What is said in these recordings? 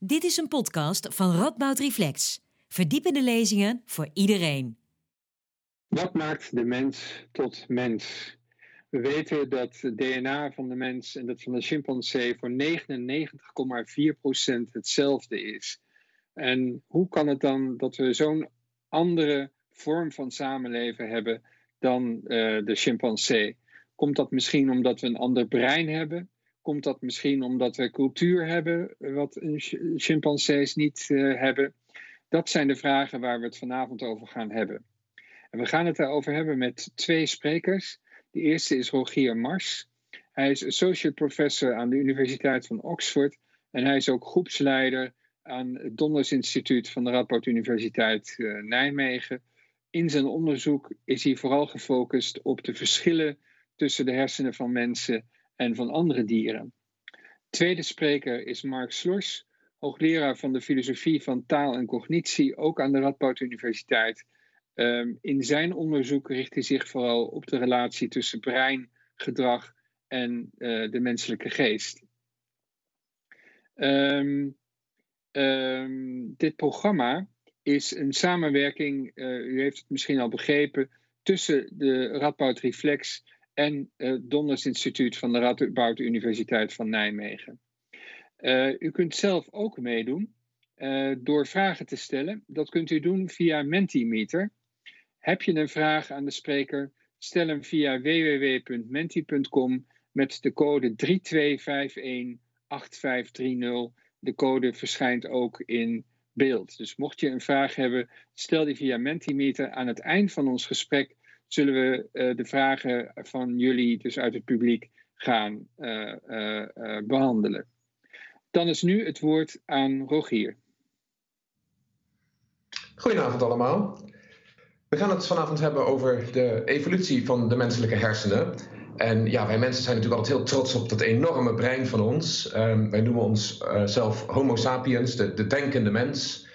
Dit is een podcast van Radboud Reflex. Verdiepende lezingen voor iedereen. Wat maakt de mens tot mens? We weten dat het DNA van de mens en dat van de chimpansee voor 99,4% hetzelfde is. En hoe kan het dan dat we zo'n andere vorm van samenleven hebben dan uh, de chimpansee? Komt dat misschien omdat we een ander brein hebben? Komt dat misschien omdat we cultuur hebben, wat chimpansees niet uh, hebben? Dat zijn de vragen waar we het vanavond over gaan hebben. En we gaan het daarover hebben met twee sprekers. De eerste is Rogier Mars. Hij is associate professor aan de Universiteit van Oxford en hij is ook groepsleider aan het Donders Instituut van de Radboud Universiteit uh, Nijmegen. In zijn onderzoek is hij vooral gefocust op de verschillen tussen de hersenen van mensen en van andere dieren. Tweede spreker is Mark Slors, hoogleraar van de filosofie van taal en cognitie, ook aan de Radboud Universiteit. Um, in zijn onderzoek richt hij zich vooral op de relatie tussen brein, gedrag en uh, de menselijke geest. Um, um, dit programma is een samenwerking, uh, u heeft het misschien al begrepen, tussen de Radboud Reflex en het Donders Instituut van de Radboud Universiteit van Nijmegen. Uh, u kunt zelf ook meedoen uh, door vragen te stellen. Dat kunt u doen via Mentimeter. Heb je een vraag aan de spreker? Stel hem via www.menti.com met de code 32518530. De code verschijnt ook in beeld. Dus mocht je een vraag hebben, stel die via Mentimeter. Aan het eind van ons gesprek zullen we uh, de vragen van jullie, dus uit het publiek, gaan uh, uh, behandelen. Dan is nu het woord aan Rogier. Goedenavond allemaal. We gaan het vanavond hebben over de evolutie van de menselijke hersenen. En ja, wij mensen zijn natuurlijk altijd heel trots op dat enorme brein van ons. Um, wij noemen ons zelf Homo sapiens, de, de denkende mens.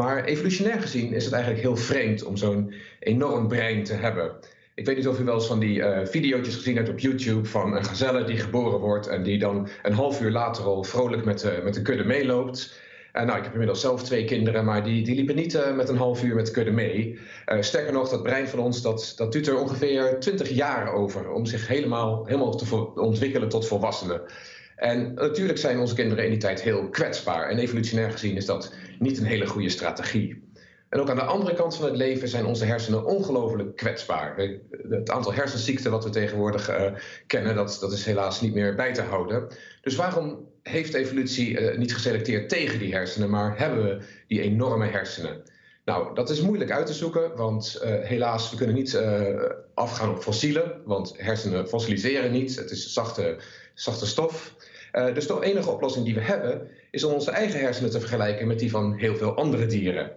Maar evolutionair gezien is het eigenlijk heel vreemd om zo'n enorm brein te hebben. Ik weet niet of u wel eens van die uh, video's gezien hebt op YouTube van een gazelle die geboren wordt en die dan een half uur later al vrolijk met de, met de kudde meeloopt. Uh, nou, ik heb inmiddels zelf twee kinderen, maar die, die liepen niet met een half uur met de kudde mee. Sterker nog, dat brein van ons, dat, dat duurt er ongeveer 20 jaar over om zich helemaal, helemaal te ontwikkelen tot volwassenen. En natuurlijk zijn onze kinderen in die tijd heel kwetsbaar. En evolutionair gezien is dat niet een hele goede strategie. En ook aan de andere kant van het leven zijn onze hersenen ongelooflijk kwetsbaar. Het aantal hersenziekten wat we tegenwoordig uh, kennen, dat, dat is helaas niet meer bij te houden. Dus waarom heeft evolutie uh, niet geselecteerd tegen die hersenen, maar hebben we die enorme hersenen? Nou, dat is moeilijk uit te zoeken, want uh, helaas, we kunnen niet afgaan op fossielen, want hersenen fossiliseren niet. Het is zachte, zachte stof. Dus de enige oplossing die we hebben, is om onze eigen hersenen te vergelijken met die van heel veel andere dieren.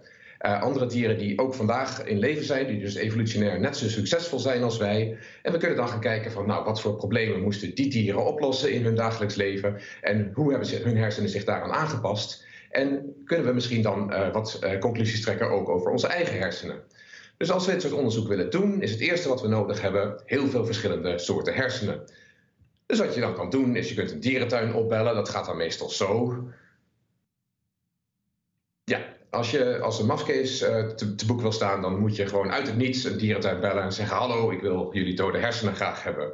Uh, andere dieren die ook vandaag in leven zijn, die dus evolutionair net zo succesvol zijn als wij. En we kunnen dan gaan kijken van, nou, wat voor problemen moesten die dieren oplossen in hun dagelijks leven en hoe hebben ze, hun hersenen zich daaraan aangepast. En kunnen we misschien dan uh, wat conclusies trekken ook over onze eigen hersenen. Dus als we dit soort onderzoek willen doen, is het eerste wat we nodig hebben heel veel verschillende soorten hersenen. Dus wat je dan kan doen, is je kunt een dierentuin opbellen. Dat gaat dan meestal zo. Ja, als je als een mafkees uh, te, te, boek wil staan, dan moet je gewoon uit het niets een dierentuin bellen en zeggen: Hallo, ik wil jullie dode hersenen graag hebben.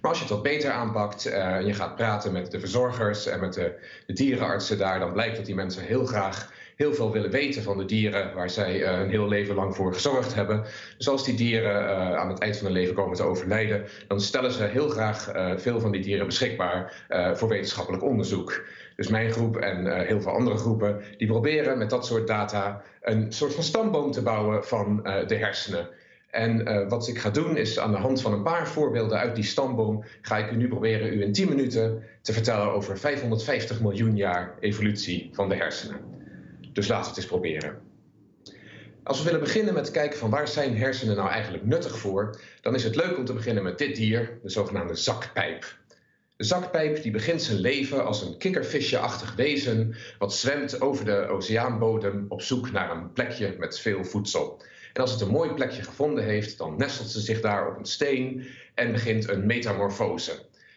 Maar als je het wat beter aanpakt uh, en je gaat praten met de verzorgers en met de, de, dierenartsen daar, dan blijkt dat die mensen heel graag heel veel willen weten van de dieren waar zij een heel leven lang voor gezorgd hebben. Dus als die dieren aan het eind van hun leven komen te overlijden, dan stellen ze heel graag veel van die dieren beschikbaar voor wetenschappelijk onderzoek. Dus mijn groep en heel veel andere groepen, die proberen met dat soort data een soort van stamboom te bouwen van de hersenen. En wat ik ga doen is aan de hand van een paar voorbeelden uit die stamboom, ga ik u nu proberen u in 10 minuten te vertellen over 550 miljoen jaar evolutie van de hersenen. Dus laten we het eens proberen. Als we willen beginnen met kijken van waar zijn hersenen nou eigenlijk nuttig voor, dan is het leuk om te beginnen met dit dier, de zogenaamde zakpijp. De zakpijp die begint zijn leven als een kikkervisje-achtig wezen wat zwemt over de oceaanbodem op zoek naar een plekje met veel voedsel. En als het een mooi plekje gevonden heeft, dan nestelt ze zich daar op een steen en begint een metamorfose.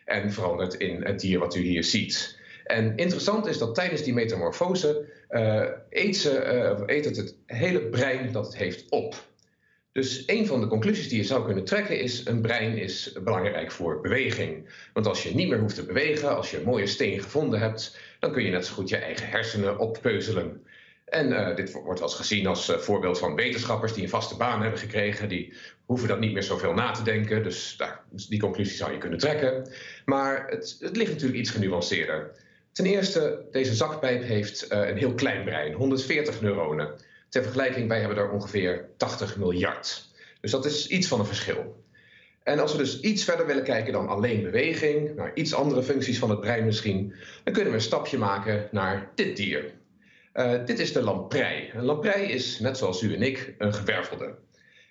En verandert in het dier wat u hier ziet. En interessant is dat tijdens die metamorfose uh, eet, het het hele brein dat het heeft op. Dus een van de conclusies die je zou kunnen trekken is: een brein is belangrijk voor beweging. Want als je niet meer hoeft te bewegen, als je een mooie steen gevonden hebt, dan kun je net zo goed je eigen hersenen oppeuzelen. En uh, dit wordt wel eens gezien als voorbeeld van wetenschappers die een vaste baan hebben gekregen. Die hoeven dat niet meer zoveel na te denken. Dus daar, die conclusie zou je kunnen trekken. Maar het, het ligt natuurlijk iets genuanceerder. Ten eerste, deze zakpijp heeft uh, een heel klein brein, 140 neuronen. Ter vergelijking, wij hebben er ongeveer 80 miljard. Dus dat is iets van een verschil. En als we dus iets verder willen kijken dan alleen beweging, naar iets andere functies van het brein misschien, dan kunnen we een stapje maken naar dit dier. Uh, dit is de lamprei. Een lamprei is, net zoals u en ik, een gewervelde.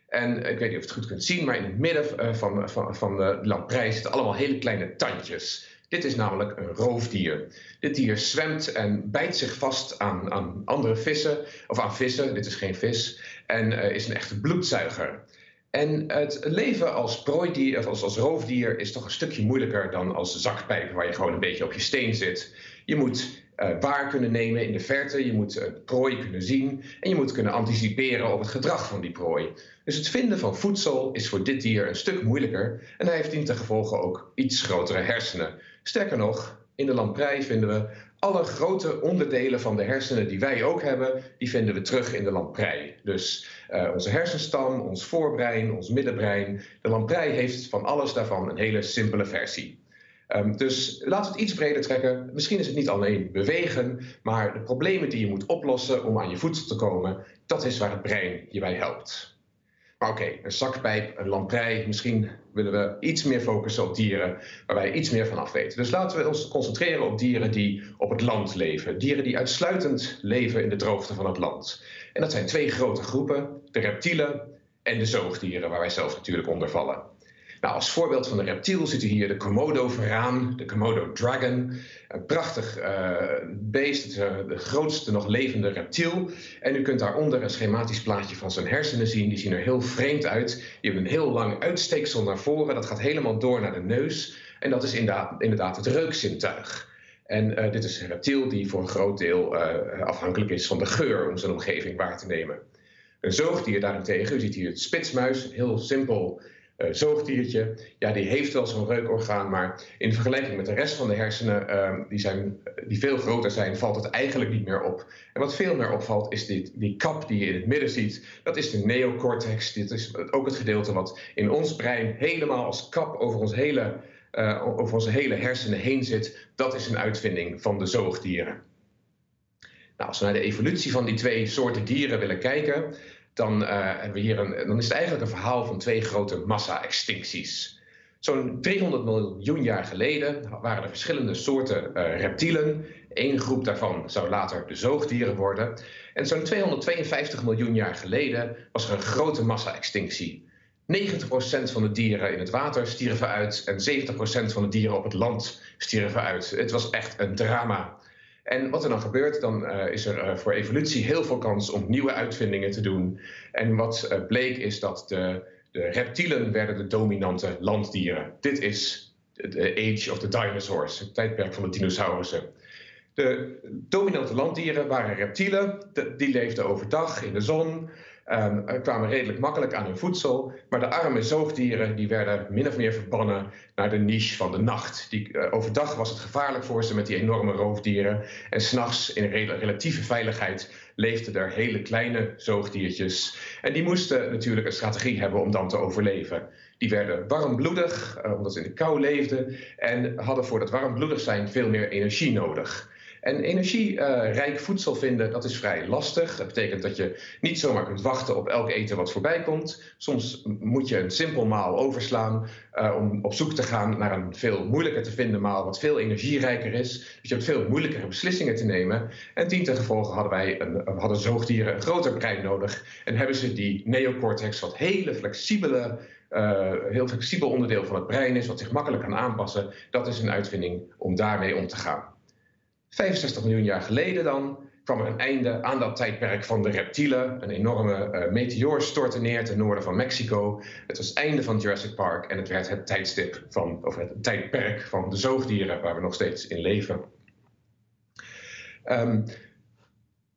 En ik weet niet of je het goed kunt zien, maar in het midden eh, van, van, van de lamprei zitten allemaal hele kleine tandjes. Dit is namelijk een roofdier. Dit dier zwemt en bijt zich vast aan, aan andere vissen, of aan vissen, dit is geen vis, en uh, is een echte bloedzuiger. En het leven als prooidier, of als, roofdier, is toch een stukje moeilijker dan als zakpijp, waar je gewoon een beetje op je steen zit. Je moet uh, waar kunnen nemen in de verte, je moet een prooi kunnen zien en je moet kunnen anticiperen op het gedrag van die prooi. Dus het vinden van voedsel is voor dit dier een stuk moeilijker en hij heeft in ten gevolge ook iets grotere hersenen. Sterker nog, in de lamprei vinden we alle grote onderdelen van de hersenen die wij ook hebben, die vinden we terug in de lamprei. Dus uh, onze hersenstam, ons voorbrein, ons middenbrein. De lamprei heeft van alles daarvan een hele simpele versie. Um, dus laten we het iets breder trekken. Misschien is het niet alleen bewegen, maar de problemen die je moet oplossen om aan je voedsel te komen, dat is waar het brein je bij helpt. Oké, een zakpijp, een lamprei, misschien willen we iets meer focussen op dieren waar wij iets meer van af weten. Dus laten we ons concentreren op dieren die op het land leven. Dieren die uitsluitend leven in de droogte van het land. En dat zijn twee grote groepen, de reptielen en de zoogdieren, waar wij zelf natuurlijk onder vallen. Nou, als voorbeeld van een reptiel ziet u hier de Komodo-veraan, de Komodo-dragon. Een prachtig uh, beest, het uh, de grootste nog levende reptiel. En u kunt daaronder een schematisch plaatje van zijn hersenen zien. Die zien er heel vreemd uit. Die hebben een heel lang uitsteeksel naar voren. Dat gaat helemaal door naar de neus. En dat is inderdaad, inderdaad het reukzintuig. En uh, dit is een reptiel die voor een groot deel afhankelijk is van de geur om zijn omgeving waar te nemen. Een zoogdier daarentegen, u ziet hier het spitsmuis, een heel simpel zoogdiertje, ja, die heeft wel zo'n reukorgaan, maar in vergelijking met de rest van de hersenen, uh, die, zijn, die veel groter zijn, valt het eigenlijk niet meer op. En wat veel meer opvalt, is dit, die kap die je in het midden ziet. Dat is de neocortex. Dit is ook het gedeelte wat in ons brein helemaal als kap over, ons hele, uh, over onze hele hersenen heen zit. Dat is een uitvinding van de zoogdieren. Nou, als we naar de evolutie van die twee soorten dieren willen kijken, dan, uh, hebben we hier een, dan is het eigenlijk een verhaal van twee grote massa-extincties. Zo'n 300 miljoen jaar geleden waren er verschillende soorten uh, reptielen. Eén groep daarvan zou later de zoogdieren worden. En zo'n 252 miljoen jaar geleden was er een grote massa-extinctie. 90% van de dieren in het water stierven uit en 70% van de dieren op het land stierven uit. Het was echt een drama. En wat er dan gebeurt, dan uh, is er uh, voor evolutie heel veel kans om nieuwe uitvindingen te doen. En wat uh, bleek is dat de, de, reptielen werden de dominante landdieren. Dit is de age of the dinosaurs, het tijdperk van de dinosaurussen. De dominante landdieren waren reptielen, die leefden overdag in de zon, um, kwamen redelijk makkelijk aan hun voedsel. Maar de arme zoogdieren die werden min of meer verbannen naar de niche van de nacht. Die, uh, overdag was het gevaarlijk voor ze met die enorme roofdieren. En s'nachts in rel relatieve veiligheid leefden er hele kleine zoogdiertjes. En die moesten natuurlijk een strategie hebben om dan te overleven. Die werden warmbloedig, uh, omdat ze in de kou leefden. En hadden voor dat warmbloedig zijn veel meer energie nodig. En energierijk voedsel vinden, dat is vrij lastig. Dat betekent dat je niet zomaar kunt wachten op elk eten wat voorbij komt. Soms moet je een simpel maal overslaan uh, om op zoek te gaan naar een veel moeilijker te vinden maal wat veel energierijker is. Dus je hebt veel moeilijkere beslissingen te nemen. En tien ten hadden wij een, hadden zoogdieren een groter brein nodig. En hebben ze die neocortex, wat hele flexibele uh, heel flexibel onderdeel van het brein is, wat zich makkelijk kan aanpassen. Dat is een uitvinding om daarmee om te gaan. 65 miljoen jaar geleden dan kwam er een einde aan dat tijdperk van de reptielen. Een enorme uh, meteoor stortte neer ten noorden van Mexico. Het was het einde van Jurassic Park en het werd het tijdstip van, of het tijdperk van de zoogdieren waar we nog steeds in leven. Ehm,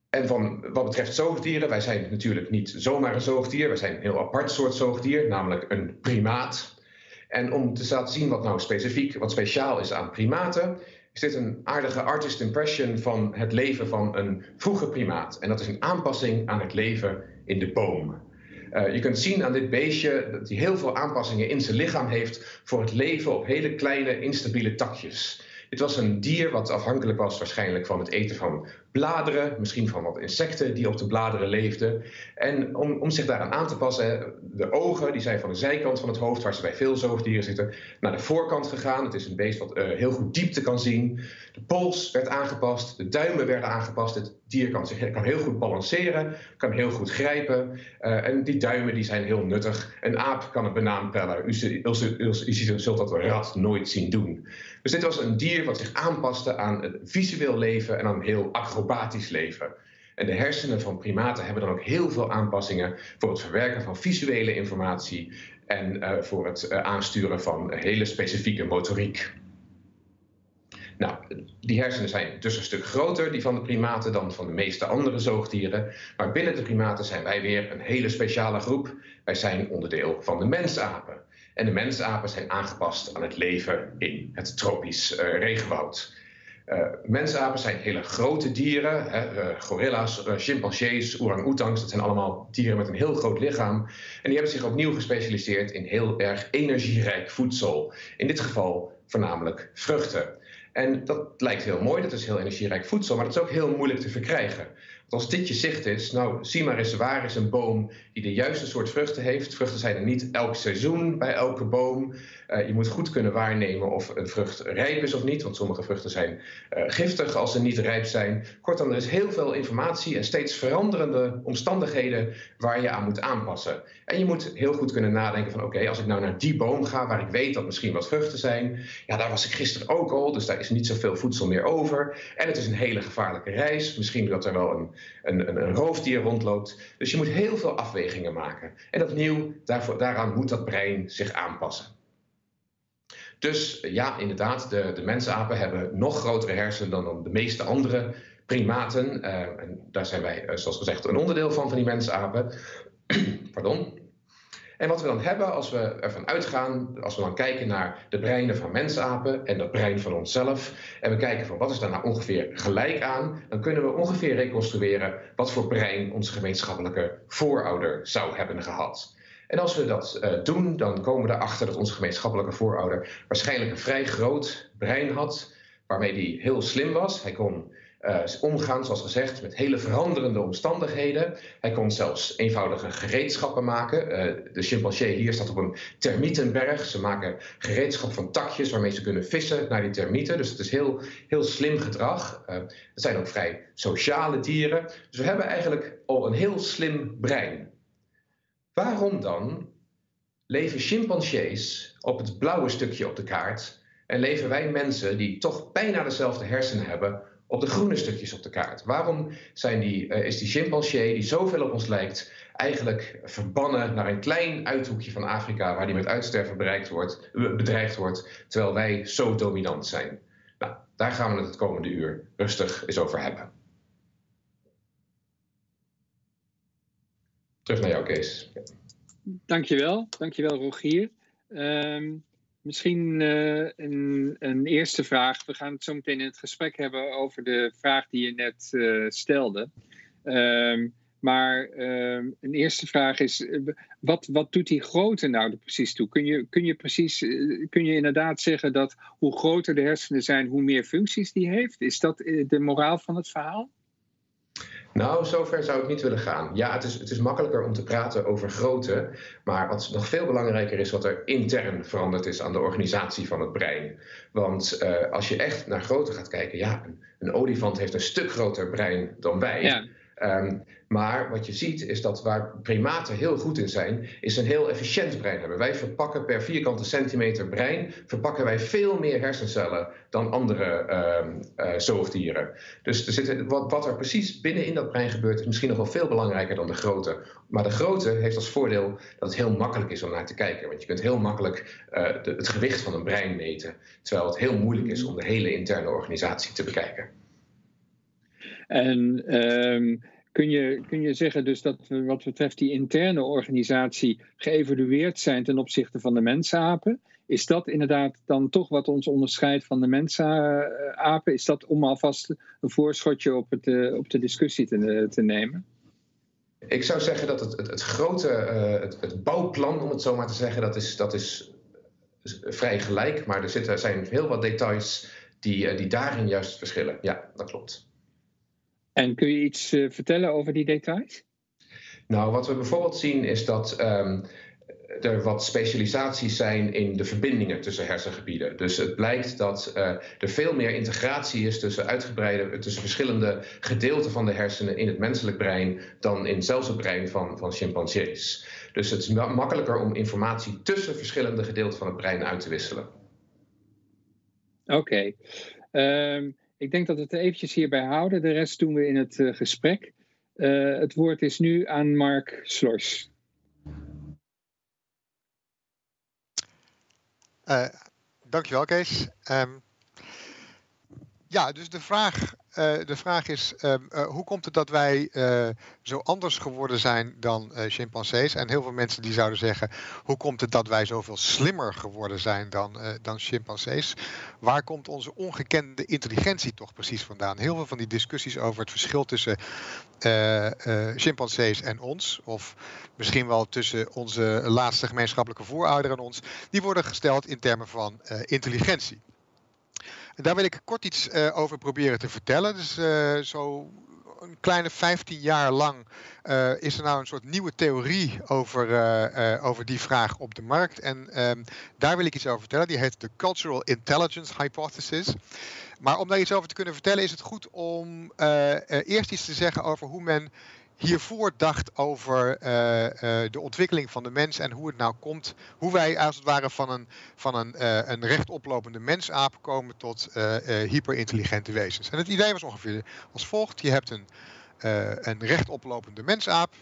en van wat betreft zoogdieren, wij zijn natuurlijk niet zomaar een zoogdier, wij zijn een heel apart soort zoogdier, namelijk een primaat. En om te laten zien wat nou specifiek, wat speciaal is aan primaten, is dit een aardige artist impression van het leven van een vroege primaat. En dat is een aanpassing aan het leven in de boom. Uh, je kunt zien aan dit beestje dat hij heel veel aanpassingen in zijn lichaam heeft voor het leven op hele kleine instabiele takjes. Dit was een dier wat afhankelijk was waarschijnlijk van het eten van bladeren, misschien van wat insecten die op de bladeren leefden. En om, om zich daaraan aan te passen, de ogen die zijn van de zijkant van het hoofd, waar ze bij veel zoogdieren zitten, naar de voorkant gegaan. Het is een beest wat uh, heel goed diepte kan zien. De pols werd aangepast, de duimen werden aangepast. Het dier kan, zich, heel goed balanceren, kan heel goed grijpen. Uh, en die duimen die zijn heel nuttig. Een aap kan een banaan pellen. U, zult dat een rat nooit zien doen. Dus dit was een dier wat zich aanpaste aan het visueel leven en aan heel acrobatisch leven. En de hersenen van primaten hebben dan ook heel veel aanpassingen voor het verwerken van visuele informatie en uh, voor het uh, aansturen van hele specifieke motoriek. Nou, die hersenen zijn dus een stuk groter, die van de primaten, dan van de meeste andere zoogdieren. Maar binnen de primaten zijn wij weer een hele speciale groep. Wij zijn onderdeel van de mensapen. En de mensapen zijn aangepast aan het leven in het tropisch uh, regenwoud. Uh, mensapen zijn hele grote dieren. Hè, uh, gorilla's, uh, chimpansees, orang-oetangs. Dat zijn allemaal dieren met een heel groot lichaam. En die hebben zich opnieuw gespecialiseerd in heel erg energierijk voedsel. In dit geval voornamelijk vruchten. En dat lijkt heel mooi, dat is heel energierijk voedsel, maar dat is ook heel moeilijk te verkrijgen. Als dit je zicht is, nou zie maar eens waar is een boom die de juiste soort vruchten heeft. Vruchten zijn er niet elk seizoen bij elke boom. Uh, je moet goed kunnen waarnemen of een vrucht rijp is of niet, want sommige vruchten zijn uh, giftig als ze niet rijp zijn. Kortom, er is heel veel informatie en steeds veranderende omstandigheden waar je aan moet aanpassen. En je moet heel goed kunnen nadenken van oké, als ik nou naar die boom ga waar ik weet dat misschien wat vruchten zijn, ja, daar was ik gisteren ook al, dus daar is niet zoveel voedsel meer over. En het is een hele gevaarlijke reis, misschien dat er wel een, een, een, een roofdier rondloopt. Dus je moet heel veel afwegingen maken. En opnieuw, daarvoor, daaraan moet dat brein zich aanpassen. Dus ja, inderdaad, de, de hebben nog grotere hersenen dan, de meeste andere primaten. Uh, en daar zijn wij, uh, zoals gezegd, een onderdeel van, van die mensapen. Pardon. En wat we dan hebben als we ervan uitgaan, als we dan kijken naar de breinen van mensapen en dat brein van onszelf, en we kijken van wat is daar nou ongeveer gelijk aan, dan kunnen we ongeveer reconstrueren wat voor brein onze gemeenschappelijke voorouder zou hebben gehad. En als we dat uh, doen, dan komen we erachter dat onze gemeenschappelijke voorouder waarschijnlijk een vrij groot brein had, waarmee hij heel slim was. Hij kon omgaan, zoals gezegd, met hele veranderende omstandigheden. Hij kon zelfs eenvoudige gereedschappen maken. Uh, de chimpansee hier staat op een termietenberg. Ze maken gereedschap van takjes waarmee ze kunnen vissen naar die termieten. Dus het is heel, heel slim gedrag. Uh, het zijn ook vrij sociale dieren. Dus we hebben eigenlijk al een heel slim brein. Waarom dan leven chimpansees op het blauwe stukje op de kaart en leven wij mensen die toch bijna dezelfde hersenen hebben op de groene stukjes op de kaart? Waarom zijn die, uh, is die chimpansee die zoveel op ons lijkt eigenlijk verbannen naar een klein uithoekje van Afrika waar die met uitsterven wordt, bedreigd wordt, terwijl wij zo dominant zijn? Nou, daar gaan we het het komende uur rustig eens over hebben. Terug naar jou, Kees. Dankjewel, dankjewel Rogier. Um, misschien uh, een, een, eerste vraag. We gaan het zo meteen in het gesprek hebben over de vraag die je net uh, stelde. Um, maar um, een eerste vraag is, wat, wat doet die grootte nou er precies toe? Kun je, kun je precies, kun je inderdaad zeggen dat hoe groter de hersenen zijn, hoe meer functies die heeft? Is dat de moraal van het verhaal? Nou, zover zou ik niet willen gaan. Ja, het is, het is makkelijker om te praten over grootte. Maar wat nog veel belangrijker is, wat er intern veranderd is aan de organisatie van het brein. Want uh, als je echt naar grootte gaat kijken, ja, een, een, olifant heeft een stuk groter brein dan wij. Ja. Um, maar wat je ziet is dat waar primaten heel goed in zijn, is een heel efficiënt brein hebben. Wij verpakken per vierkante centimeter brein, verpakken wij veel meer hersencellen dan andere uh, uh, zoogdieren. Dus er zit, wat, wat, er precies binnen in dat brein gebeurt, is misschien nog wel veel belangrijker dan de grootte. Maar de grootte heeft als voordeel dat het heel makkelijk is om naar te kijken. Want je kunt heel makkelijk uh, de, het gewicht van een brein meten, terwijl het heel moeilijk is om de hele interne organisatie te bekijken. En ehm, kun, je, kun je zeggen dus dat we wat betreft die interne organisatie geëvalueerd zijn ten opzichte van de mensapen? Is dat inderdaad dan toch wat ons onderscheidt van de mensapen? Is dat om alvast een voorschotje op, het, eh, op de discussie te, te nemen? Ik zou zeggen dat het, het, het grote het, bouwplan, om het zo maar te zeggen, dat is, dat is vrij gelijk. Maar er zitten, zijn heel wat details die, die daarin juist verschillen. Ja, dat klopt. En kun je iets uh, vertellen over die details? Nou, wat we bijvoorbeeld zien is dat um, er wat specialisaties zijn in de verbindingen tussen hersengebieden. Dus het blijkt dat uh, er veel meer integratie is tussen uitgebreide, tussen verschillende gedeelten van de hersenen in het menselijk brein dan in zelfs het brein van, van chimpansees. Dus het is makkelijker om informatie tussen verschillende gedeelten van het brein uit te wisselen. Oké. Okay. Um, ik denk dat we het eventjes hierbij houden. De rest doen we in het uh, gesprek. Uh, het woord is nu aan Mark Slors. Uh, dankjewel, Kees. Um, ja, dus de vraag, de vraag is: uh, uh, hoe komt het dat wij zo anders geworden zijn dan chimpansees? En heel veel mensen die zouden zeggen: hoe komt het dat wij zoveel slimmer geworden zijn dan, dan chimpansees? Waar komt onze ongekende intelligentie toch precies vandaan? Heel veel van die discussies over het verschil tussen chimpansees en ons, of misschien wel tussen onze laatste gemeenschappelijke voorouder en ons, die worden gesteld in termen van intelligentie. Daar wil ik kort iets uh, over proberen te vertellen. Dus uh, zo een kleine 15 jaar lang uh, is er nou een soort nieuwe theorie over, over die vraag op de markt. En um, daar wil ik iets over vertellen. Die heet de Cultural Intelligence Hypothesis. Maar om daar iets over te kunnen vertellen is het goed om eerst iets te zeggen over hoe men hiervoor dacht over uh, uh, de ontwikkeling van de mens en hoe het nou komt, hoe wij als het ware van een, van een, uh, een rechtoplopende mensaap komen tot hyperintelligente wezens. En het idee was ongeveer als volgt: je hebt een, een rechtoplopende mensaap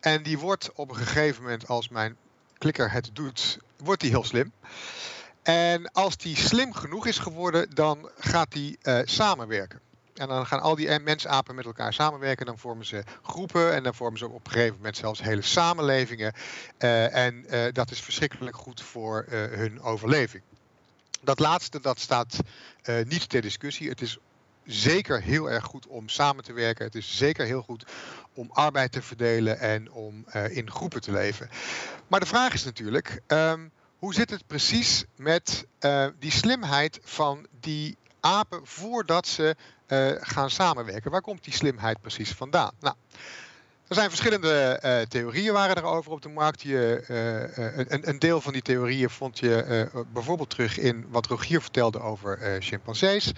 en die wordt op een gegeven moment, als mijn klikker het doet, wordt die heel slim. En als die slim genoeg is geworden, dan gaat die samenwerken. En dan gaan al die mensapen met elkaar samenwerken. Dan vormen ze groepen en dan vormen ze op een gegeven moment zelfs hele samenlevingen. Uh, en uh, dat is verschrikkelijk goed voor uh, hun overleving. Dat laatste dat staat niet ter discussie. Het is zeker heel erg goed om samen te werken. Het is zeker heel goed om arbeid te verdelen en om in groepen te leven. Maar de vraag is natuurlijk. Um, hoe zit het precies met die slimheid van die apen voordat ze gaan samenwerken. Waar komt die slimheid precies vandaan? Nou, er zijn verschillende uh, theorieën waren erover op de markt. Je, uh, een, een, deel van die theorieën vond je bijvoorbeeld terug in wat Rogier vertelde over chimpansees.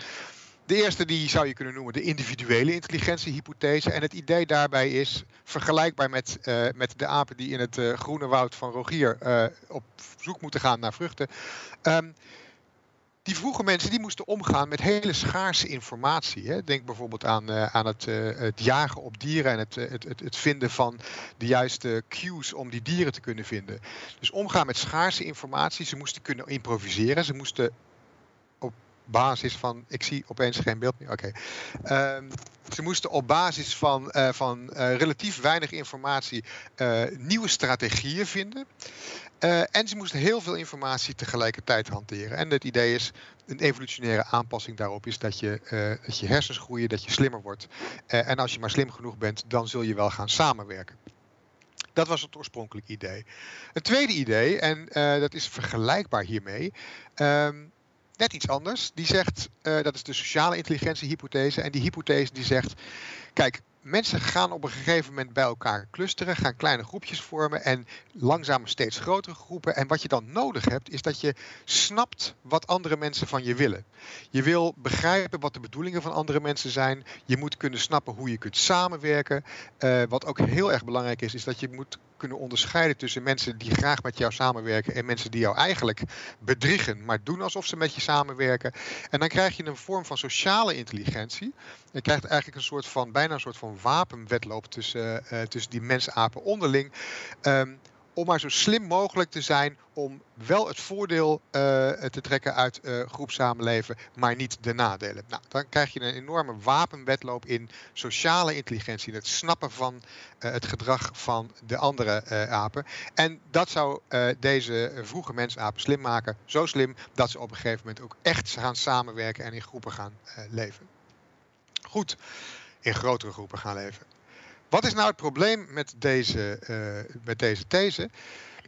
De eerste die zou je kunnen noemen de individuele intelligentiehypothese. En het idee daarbij is vergelijkbaar met, met de apen die in het groene woud van Rogier op zoek moeten gaan naar vruchten. Um, die vroege mensen die moesten omgaan met hele schaarse informatie. Hè. Denk bijvoorbeeld aan, uh, aan het, uh, het, jagen op dieren en het, het, het, het, vinden van de juiste cues om die dieren te kunnen vinden. Dus omgaan met schaarse informatie. Ze moesten kunnen improviseren. Ze moesten basis van. Ik zie opeens geen beeld meer. Oké. Um, ze moesten op basis van, uh, van relatief weinig informatie nieuwe strategieën vinden. En ze moesten heel veel informatie tegelijkertijd hanteren. En het idee is, een evolutionaire aanpassing daarop is dat je, dat je hersens groeien, dat je slimmer wordt. En als je maar slim genoeg bent, dan zul je wel gaan samenwerken. Dat was het oorspronkelijke idee. Het tweede idee, en dat is vergelijkbaar hiermee, um, net iets anders. Die zegt, dat is de sociale intelligentiehypothese. En die hypothese die zegt, kijk, mensen gaan op een gegeven moment bij elkaar clusteren, gaan kleine groepjes vormen en langzaam steeds grotere groepen. En wat je dan nodig hebt, is dat je snapt wat andere mensen van je willen. Je wil begrijpen wat de bedoelingen van andere mensen zijn. Je moet kunnen snappen hoe je kunt samenwerken. Uh, wat ook heel erg belangrijk is, is dat je moet kunnen onderscheiden tussen mensen die graag met jou samenwerken en mensen die jou eigenlijk bedriegen, maar doen alsof ze met je samenwerken. En dan krijg je een vorm van sociale intelligentie. Je krijgt eigenlijk een soort van, bijna een soort van wapenwedloop tussen, uh, tussen die mensapen onderling. Um, om maar zo slim mogelijk te zijn om wel het voordeel uh, te trekken uit uh, groepsamenleven, maar niet de nadelen. Nou, dan krijg je een enorme wapenwedloop in sociale intelligentie, in het snappen van uh, het gedrag van de andere apen. En dat zou deze vroege mensapen slim maken, zo slim dat ze op een gegeven moment ook echt gaan samenwerken en in groepen gaan leven. Goed, in grotere groepen gaan leven. Wat is nou het probleem met deze, uh, met deze these?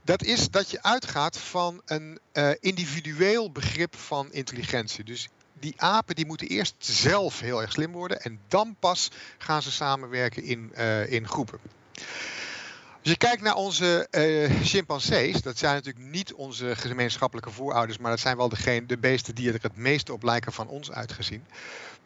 Dat is dat je uitgaat van een uh, individueel begrip van intelligentie. Dus die apen die moeten eerst zelf heel erg slim worden en dan pas gaan ze samenwerken in, uh, in groepen. Als je kijkt naar onze uh, chimpansees, dat zijn natuurlijk niet onze gemeenschappelijke voorouders, maar dat zijn wel de beesten die er het meeste op lijken van ons uitgezien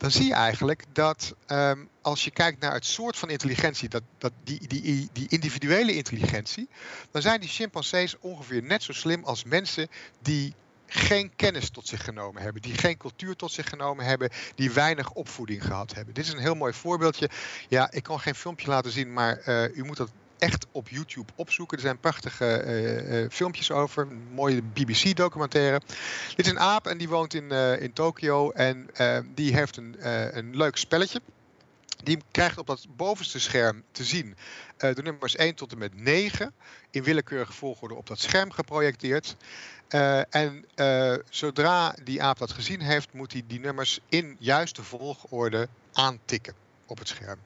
dan zie je eigenlijk dat um, als je kijkt naar het soort van intelligentie, dat, dat die, die, die individuele intelligentie, dan zijn die chimpansees ongeveer net zo slim als mensen die geen kennis tot zich genomen hebben, die geen cultuur tot zich genomen hebben, die weinig opvoeding gehad hebben. Dit is een heel mooi voorbeeldje. Ja, ik kan geen filmpje laten zien, maar uh, u moet dat echt op YouTube opzoeken. Er zijn prachtige uh, uh, filmpjes over. Mooie BBC-documentaire. Dit is een aap en die woont in, uh, in Tokio. En die heeft een, een leuk spelletje. Die krijgt op dat bovenste scherm te zien de nummers 1 tot en met 9 in willekeurige volgorde op dat scherm geprojecteerd. en zodra die aap dat gezien heeft, moet hij die nummers in juiste volgorde aantikken op het scherm.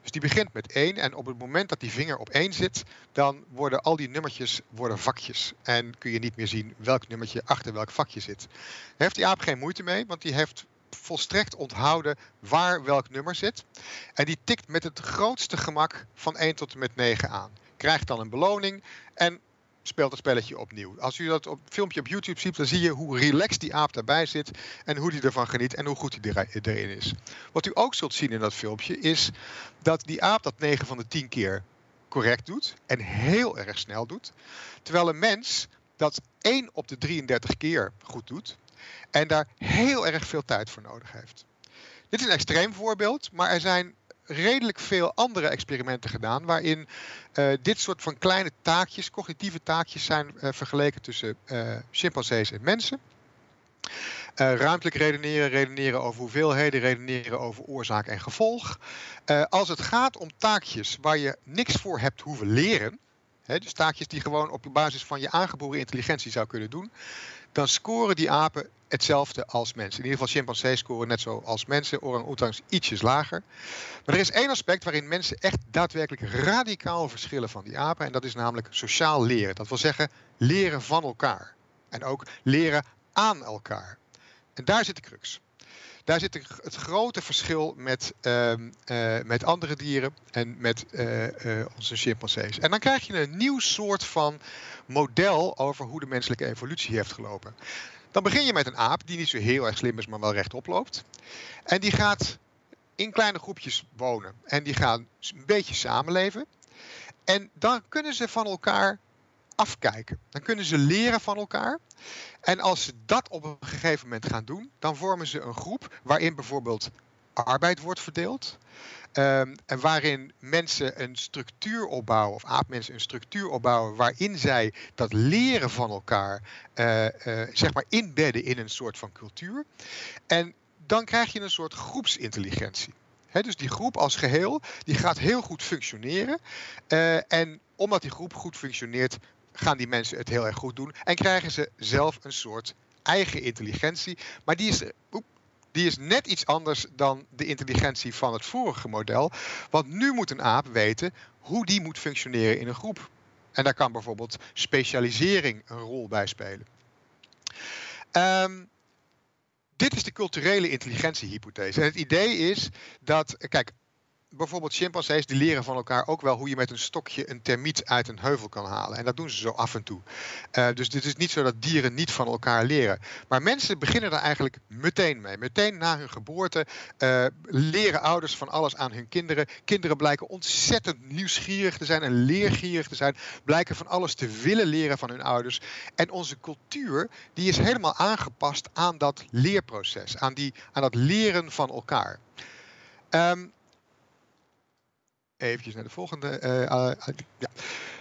Dus die begint met 1 en op het moment dat die vinger op 1 zit, dan worden al die nummertjes worden vakjes. En kun je niet meer zien welk nummertje achter welk vakje zit. Heeft die aap geen moeite mee, want die heeft volstrekt onthouden waar welk nummer zit. En die tikt met het grootste gemak van 1 tot en met 9 aan. Krijgt dan een beloning en speelt het spelletje opnieuw. Als u dat op filmpje op YouTube ziet, dan zie je hoe relaxed die aap daarbij zit en hoe hij ervan geniet en hoe goed hij erin is. Wat u ook zult zien in dat filmpje is dat die aap dat 9 van de 10 keer correct doet en heel erg snel doet, terwijl een mens dat 1 op de 33 keer goed doet en daar heel erg veel tijd voor nodig heeft. Dit is een extreem voorbeeld, maar er zijn redelijk veel andere experimenten gedaan waarin uh, dit soort van kleine taakjes, cognitieve taakjes zijn uh, vergeleken tussen uh, chimpansees en mensen. ruimtelijk redeneren, redeneren over hoeveelheden, redeneren over oorzaak en gevolg. als het gaat om taakjes waar je niks voor hebt hoeven leren, hè, dus taakjes die gewoon op basis van je aangeboren intelligentie zou kunnen doen, dan scoren die apen hetzelfde als mensen. In ieder geval chimpansees scoren net zo als mensen, orang-oetangs ietsjes lager. Maar er is één aspect waarin mensen echt daadwerkelijk radicaal verschillen van die apen. En dat is namelijk sociaal leren. Dat wil zeggen leren van elkaar. En ook leren aan elkaar. En daar zit de crux. Daar zit het grote verschil met, uh, uh, met andere dieren en met uh, onze chimpansees. En dan krijg je een nieuw soort van model over hoe de menselijke evolutie heeft gelopen. Dan begin je met een aap die niet zo heel erg slim is, maar wel rechtop loopt. En die gaat in kleine groepjes wonen. En die gaan een beetje samenleven. En dan kunnen ze van elkaar afkijken. Dan kunnen ze leren van elkaar. En als ze dat op een gegeven moment gaan doen, dan vormen ze een groep waarin bijvoorbeeld arbeid wordt verdeeld. Um, en waarin mensen een structuur opbouwen, of aapmensen een structuur opbouwen, waarin zij dat leren van elkaar, uh, uh, zeg maar, inbedden in een soort van cultuur. En dan krijg je een soort groepsintelligentie. Dus die groep als geheel, die gaat heel goed functioneren. Uh, en omdat die groep goed functioneert, gaan die mensen het heel erg goed doen. En krijgen ze zelf een soort eigen intelligentie. Maar die is, die is net iets anders dan de intelligentie van het vorige model. Want nu moet een aap weten hoe die moet functioneren in een groep. En daar kan bijvoorbeeld specialisering een rol bij spelen. Um, dit is de culturele intelligentiehypothese. En het idee is dat, kijk, bijvoorbeeld chimpansees die leren van elkaar ook wel hoe je met een stokje een termiet uit een heuvel kan halen. En dat doen ze zo af en toe. Uh, dus dit is niet zo dat dieren niet van elkaar leren. Maar mensen beginnen er eigenlijk meteen mee. Meteen na hun geboorte uh, leren ouders van alles aan hun kinderen. Kinderen blijken ontzettend nieuwsgierig te zijn en leergierig te zijn. Blijken van alles te willen leren van hun ouders. En onze cultuur die is helemaal aangepast aan dat leerproces. Aan, die, aan dat leren van elkaar. Um, Even naar de volgende. Uh, uh, ja.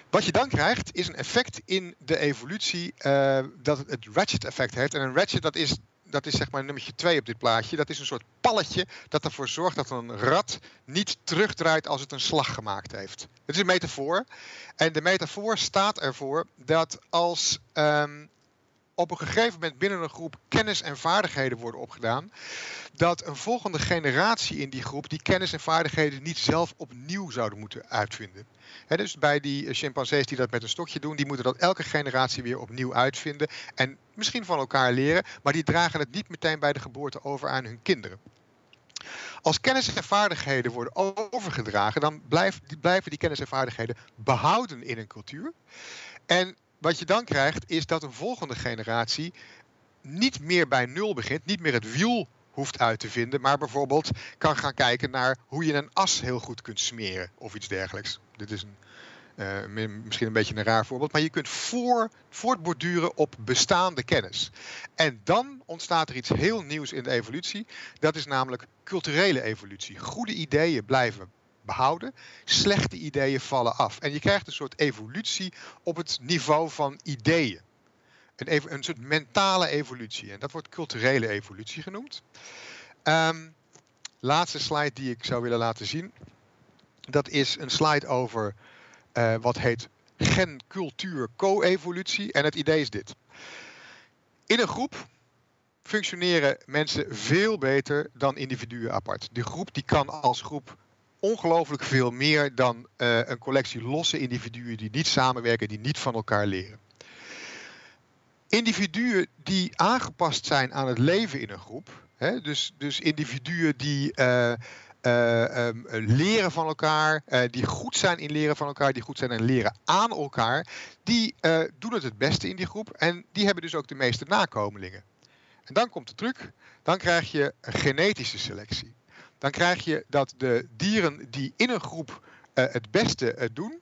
Wat je dan krijgt is een effect in de evolutie uh, dat het ratchet effect heeft. En een ratchet dat is, dat is zeg maar nummertje 2 op dit plaatje. Dat is een soort palletje dat ervoor zorgt dat een rat niet terugdraait als het een slag gemaakt heeft. Het is een metafoor. En de metafoor staat ervoor dat als um, op een gegeven moment binnen een groep kennis en vaardigheden worden opgedaan, dat een volgende generatie in die groep die kennis en vaardigheden niet zelf opnieuw zouden moeten uitvinden. dus bij die eh, chimpansees die dat met een stokje doen, die moeten dat elke generatie weer opnieuw uitvinden en misschien van elkaar leren, maar die dragen het niet meteen bij de geboorte over aan hun kinderen. Als kennis en vaardigheden worden overgedragen, dan blijven die kennis en vaardigheden behouden in een cultuur. En wat je dan krijgt is dat een volgende generatie niet meer bij nul begint, niet meer het wiel hoeft uit te vinden, maar bijvoorbeeld kan gaan kijken naar hoe je een as heel goed kunt smeren of iets dergelijks. Dit is een, uh, misschien een beetje een raar voorbeeld, maar je kunt voor, voortborduren op bestaande kennis. En dan ontstaat er iets heel nieuws in de evolutie. Dat is namelijk culturele evolutie. Goede ideeën blijven behouden. Slechte ideeën vallen af. En je krijgt een soort evolutie op het niveau van ideeën. Een, een soort mentale evolutie. En dat wordt culturele evolutie genoemd. Um, laatste slide die ik zou willen laten zien. Dat is een slide over uh, wat heet gen-cultuur-co-evolutie. En het idee is dit. In een groep functioneren mensen veel beter dan individuen apart. De groep die kan als groep ongelooflijk veel meer dan uh, een collectie losse individuen die niet samenwerken, die niet van elkaar leren. Individuen die aangepast zijn aan het leven in een groep, hè, dus, dus individuen die uh, uh, um, leren van elkaar, die goed zijn in leren van elkaar, die goed zijn in leren aan elkaar, die doen het het beste in die groep en die hebben dus ook de meeste nakomelingen. En dan komt de truc, dan krijg je een genetische selectie dan krijg je dat de dieren die in een groep uh, het beste uh, doen,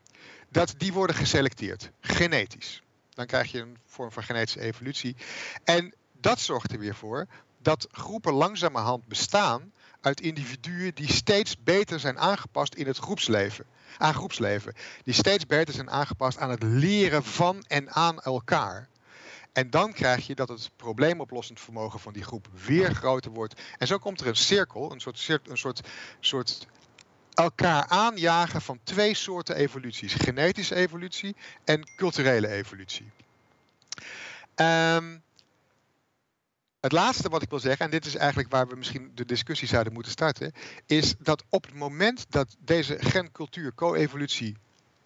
dat die worden geselecteerd, genetisch. Dan krijg je een vorm van genetische evolutie. En dat zorgt er weer voor dat groepen langzamerhand bestaan uit individuen die steeds beter zijn aangepast in het groepsleven. Aan groepsleven. Die steeds beter zijn aangepast aan het leren van en aan elkaar. En dan krijg je dat het probleemoplossend vermogen van die groep weer groter wordt. En zo komt er een cirkel, een soort, een soort, soort elkaar aanjagen van twee soorten evoluties: genetische evolutie en culturele evolutie. Um, het laatste wat ik wil zeggen, en dit is eigenlijk waar we misschien de discussie zouden moeten starten, is dat op het moment dat deze gen-cultuur-co-evolutie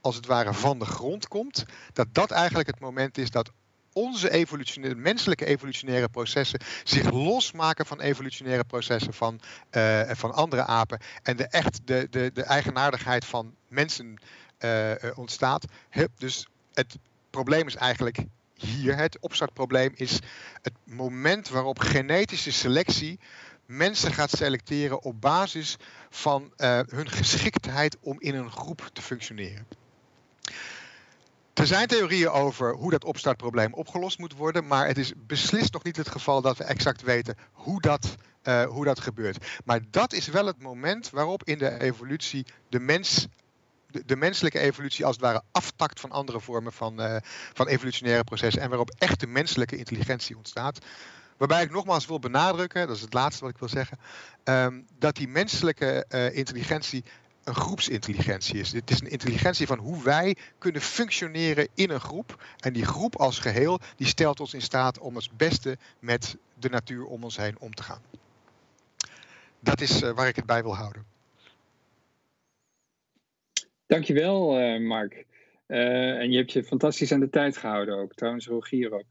als het ware van de grond komt, dat dat eigenlijk het moment is dat onze evolutionaire, menselijke evolutionaire processen zich losmaken van evolutionaire processen van, uh, van andere apen. En de, echt de, de, de eigenaardigheid van mensen uh, ontstaat. Dus het probleem is eigenlijk hier. Het opstartprobleem is het moment waarop genetische selectie mensen gaat selecteren op basis van hun geschiktheid om in een groep te functioneren. Er zijn theorieën over hoe dat opstartprobleem opgelost moet worden, maar het is beslist nog niet het geval dat we exact weten hoe dat, uh, hoe dat gebeurt. Maar dat is wel het moment waarop in de evolutie de mens de, menselijke evolutie als het ware aftakt van andere vormen van, uh, van evolutionaire processen en waarop echt de menselijke intelligentie ontstaat. Waarbij ik nogmaals wil benadrukken, dat is het laatste wat ik wil zeggen, um, dat die menselijke uh, intelligentie een groepsintelligentie is. Het is een intelligentie van hoe wij kunnen functioneren in een groep. En die groep als geheel, die stelt ons in staat om het beste met de natuur om ons heen om te gaan. Dat is uh, waar ik het bij wil houden. Dankjewel, uh, Mark. Uh, en je hebt je fantastisch aan de tijd gehouden ook. Trouwens, Rogier ook.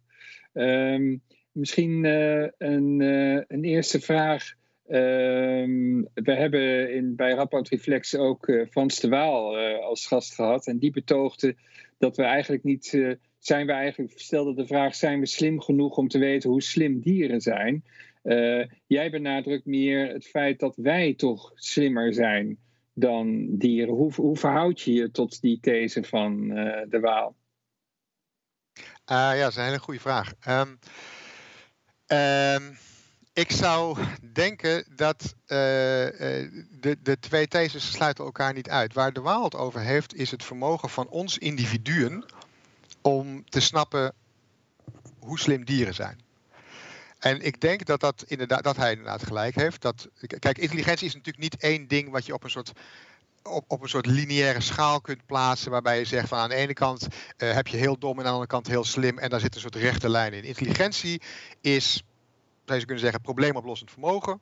Ehm, misschien een, een eerste vraag Um, we hebben in, bij Rapport Reflex ook uh, Frans de Waal uh, als gast gehad. En die betoogde dat we eigenlijk niet. Uh, zijn we eigenlijk, stelde de vraag: zijn we slim genoeg om te weten hoe slim dieren zijn? jij benadrukt meer het feit dat wij toch slimmer zijn dan dieren. Hoe, hoe verhoud je je tot die these van de Waal? ja, dat is een hele goede vraag. Um ik zou denken dat de, de twee theses sluiten elkaar niet uit. Waar de Waal het over heeft, is het vermogen van ons individuen om te snappen hoe slim dieren zijn. En ik denk dat, dat, inderdaad, dat hij inderdaad gelijk heeft. Dat, kijk, intelligentie is natuurlijk niet één ding wat je op een soort op, op een soort lineaire schaal kunt plaatsen. Waarbij je zegt van aan de ene kant uh, heb je heel dom en aan de andere kant heel slim. En daar zit een soort rechte lijn in. Intelligentie is, zou kunnen zeggen, probleemoplossend vermogen.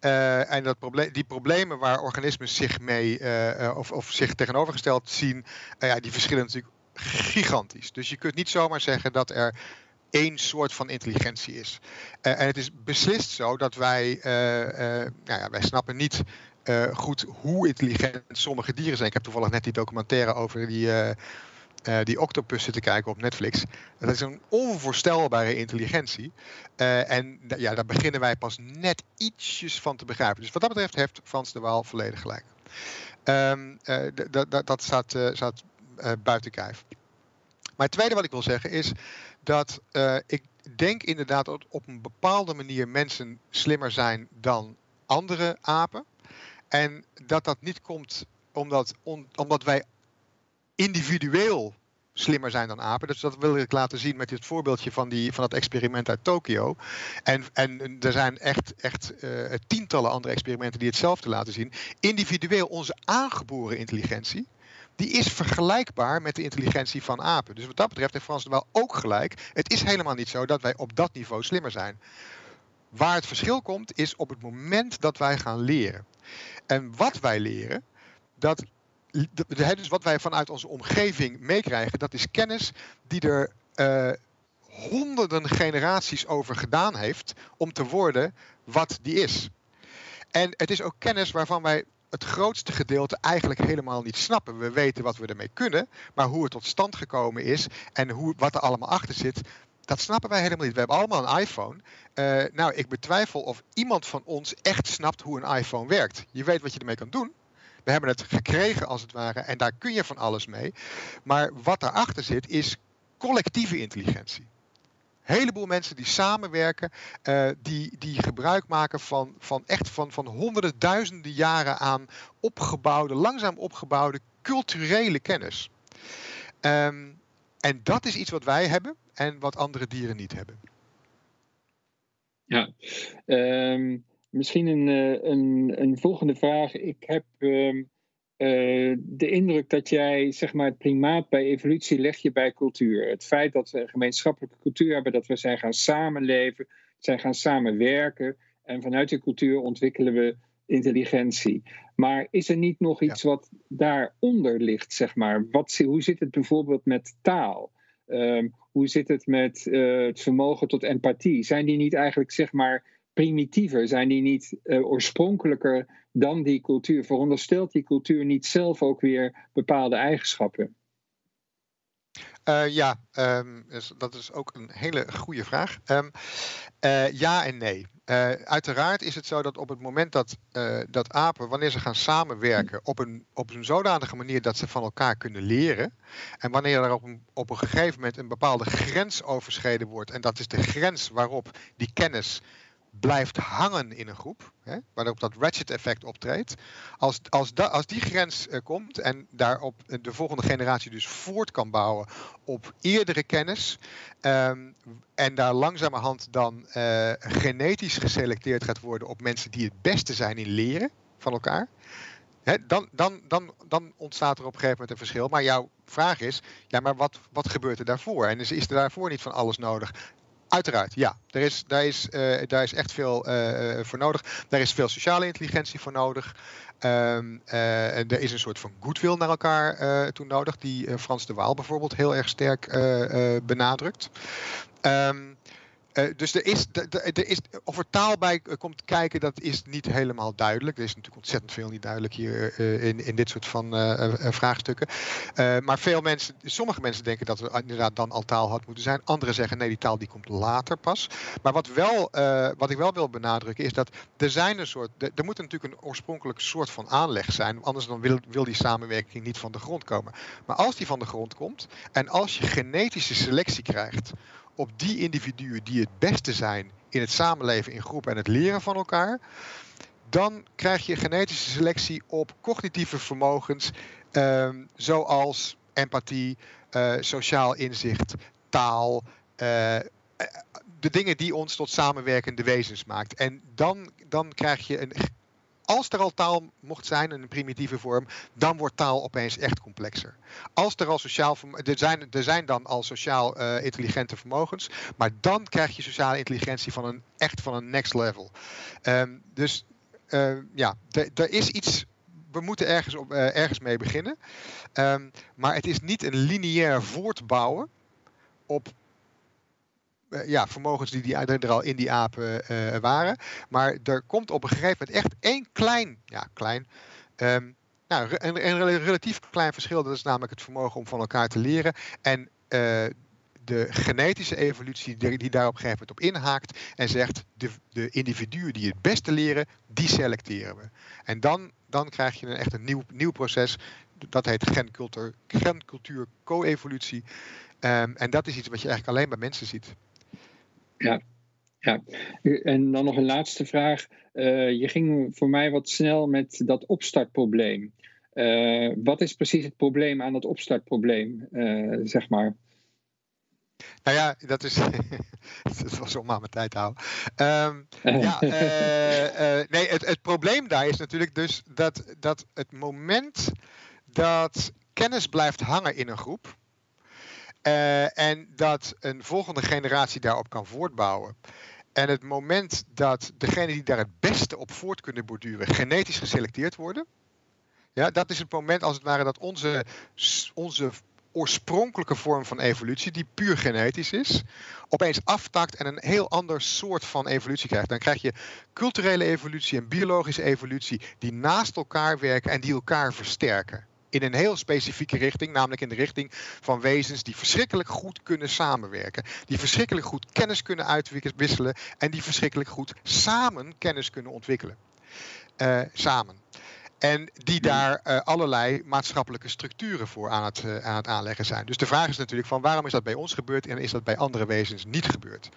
Uh, en dat probleem, die problemen waar organismen zich mee uh, of, of zich tegenovergesteld zien, ja, die verschillen natuurlijk gigantisch. Dus je kunt niet zomaar zeggen dat er één soort van intelligentie is. En het is beslist zo dat wij, nou ja, wij snappen niet goed hoe intelligent sommige dieren zijn. Ik heb toevallig net die documentaire over die, die octopussen te kijken op Netflix. Dat is een onvoorstelbare intelligentie. en ja, daar beginnen wij pas net ietsjes van te begrijpen. Dus wat dat betreft heeft Frans de Waal volledig gelijk. Um, dat staat, staat buiten kijf. Maar het tweede wat ik wil zeggen is dat ik denk inderdaad dat op een bepaalde manier mensen slimmer zijn dan andere apen. En dat dat niet komt omdat, omdat wij individueel slimmer zijn dan apen. Dus dat wil ik laten zien met dit voorbeeldje van, die, van dat experiment uit Tokio. En, en er zijn echt, echt uh, tientallen andere experimenten die hetzelfde laten zien. Individueel onze aangeboren intelligentie die is vergelijkbaar met de intelligentie van apen. Dus wat dat betreft heeft Frans Waal ook gelijk. Het is helemaal niet zo dat wij op dat niveau slimmer zijn. Waar het verschil komt is op het moment dat wij gaan leren. En wat wij leren, dat, dus wat wij vanuit onze omgeving meekrijgen, dat is kennis die er uh, honderden generaties over gedaan heeft om te worden wat die is. En het is ook kennis waarvan wij het grootste gedeelte eigenlijk helemaal niet snappen. We weten wat we ermee kunnen, maar hoe het tot stand gekomen is en hoe, wat er allemaal achter zit, dat snappen wij helemaal niet. We hebben allemaal een iPhone. Uh, nou, ik betwijfel of iemand van ons echt snapt hoe een iPhone werkt. Je weet wat je ermee kan doen. We hebben het gekregen als het ware en daar kun je van alles mee. Maar wat daarachter zit is collectieve intelligentie heleboel mensen die samenwerken, uh, die, die gebruik maken van, van echt van, van honderden, duizenden jaren aan opgebouwde, langzaam opgebouwde culturele kennis. Um, en dat is iets wat wij hebben en wat andere dieren niet hebben. Ja, um, misschien een, eh, een, een volgende vraag. Ik heb um, uh, de indruk dat jij zeg maar, het primaat bij evolutie leg je bij cultuur. Het feit dat we een gemeenschappelijke cultuur hebben, dat we zijn gaan samenleven, zijn gaan samenwerken. En vanuit die cultuur ontwikkelen we intelligentie. Maar is er niet nog iets ja. wat daaronder ligt, zeg maar? Wat, hoe zit het bijvoorbeeld met taal? Um, hoe zit het met uh, het vermogen tot empathie? Zijn die niet eigenlijk, zeg maar, primitiever? Zijn die niet uh, oorspronkelijker dan die cultuur? Veronderstelt die cultuur niet zelf ook weer bepaalde eigenschappen? Uh, ja, um, dus dat is ook een hele goede vraag. Um, uh, ja en nee. Uiteraard is het zo dat op het moment dat, dat apen, wanneer ze gaan samenwerken, op een, op een zodanige manier dat ze van elkaar kunnen leren, en wanneer er op op een gegeven moment een bepaalde grens overschreden wordt, en dat is de grens waarop die kennis blijft hangen in een groep, hè, waarop dat ratchet effect optreedt, als, als, als die grens uh, komt en daarop de volgende generatie dus voort kan bouwen op eerdere kennis um, en daar langzamerhand dan uh, genetisch geselecteerd gaat worden op mensen die het beste zijn in leren van elkaar, dan, dan, dan, dan ontstaat er op een gegeven moment een verschil. Maar jouw vraag is, ja, maar wat, wat gebeurt er daarvoor? En is, is er daarvoor niet van alles nodig? Uiteraard, ja. Er is, daar, is, uh, daar is echt veel uh, voor nodig. Daar is veel sociale intelligentie voor nodig. Um, er is een soort van goodwill naar elkaar toe nodig, die Frans de Waal bijvoorbeeld heel erg sterk benadrukt. Um, uh, dus er is, er is, of er taal bij komt kijken, dat is niet helemaal duidelijk. Er is natuurlijk ontzettend veel niet duidelijk hier uh, in, in dit soort van vraagstukken. maar veel mensen, sommige mensen denken dat er inderdaad dan al taal had moeten zijn. Anderen zeggen nee, die taal die komt later pas. Maar wat, wel, wat ik wel wil benadrukken is dat er zijn een soort, er moet natuurlijk een oorspronkelijk soort van aanleg zijn. Anders dan wil, wil die samenwerking niet van de grond komen. Maar als die van de grond komt en als je genetische selectie krijgt op die individuen die het beste zijn in het samenleven in groepen en het leren van elkaar, dan krijg je genetische selectie op cognitieve vermogens ehm, zoals empathie, uh, sociaal inzicht, taal, uh, de dingen die ons tot samenwerkende wezens maakt. En dan, dan krijg je een. Als er al taal mocht zijn in een primitieve vorm, dan wordt taal opeens echt complexer. Als er al sociaal. Er zijn, er zijn dan al sociaal uh, intelligente vermogens, maar dan krijg je sociale intelligentie van een, echt van een next level. Um, dus uh, ja, er is iets we moeten ergens, op, uh, ergens mee beginnen. Um, maar het is niet een lineair voortbouwen op ja, vermogens die, die er al in die apen uh, waren. Maar er komt op een gegeven moment echt één klein, ja, klein. Um, nou, een, relatief klein verschil, dat is namelijk het vermogen om van elkaar te leren. En de genetische evolutie die, die daar op een gegeven moment op inhaakt en zegt de, de individuen die het beste leren, die selecteren we. En dan, dan krijg je een, echt een nieuw, nieuw proces, dat heet gencultuur, gencultuur co-evolutie. Um, en dat is iets wat je eigenlijk alleen bij mensen ziet. Ja, ja. en dan nog een laatste vraag. Uh, je ging voor mij wat snel met dat opstartprobleem. Uh, wat is precies het probleem aan dat opstartprobleem, uh, zeg maar? Nou ja, dat is. dat was om aan mijn tijd te houden. Um, ja, nee, het, het probleem daar is natuurlijk dus dat, dat het moment dat kennis blijft hangen in een groep. Uh, en dat een volgende generatie daarop kan voortbouwen. En het moment dat degenen die daar het beste op voort kunnen borduren, genetisch geselecteerd worden. Ja, dat is het moment als het ware dat onze, onze oorspronkelijke vorm van evolutie, die puur genetisch is, opeens aftakt en een heel ander soort van evolutie krijgt. Dan krijg je culturele evolutie en biologische evolutie die naast elkaar werken en die elkaar versterken. In een heel specifieke richting, namelijk in de richting van wezens die verschrikkelijk goed kunnen samenwerken. Die verschrikkelijk goed kennis kunnen uitwisselen en die verschrikkelijk goed samen kennis kunnen ontwikkelen. Uh, samen. En die daar uh, allerlei maatschappelijke structuren voor aan het, uh, aan het aanleggen zijn. Dus de vraag is natuurlijk van waarom is dat bij ons gebeurd en is dat bij andere wezens niet gebeurd?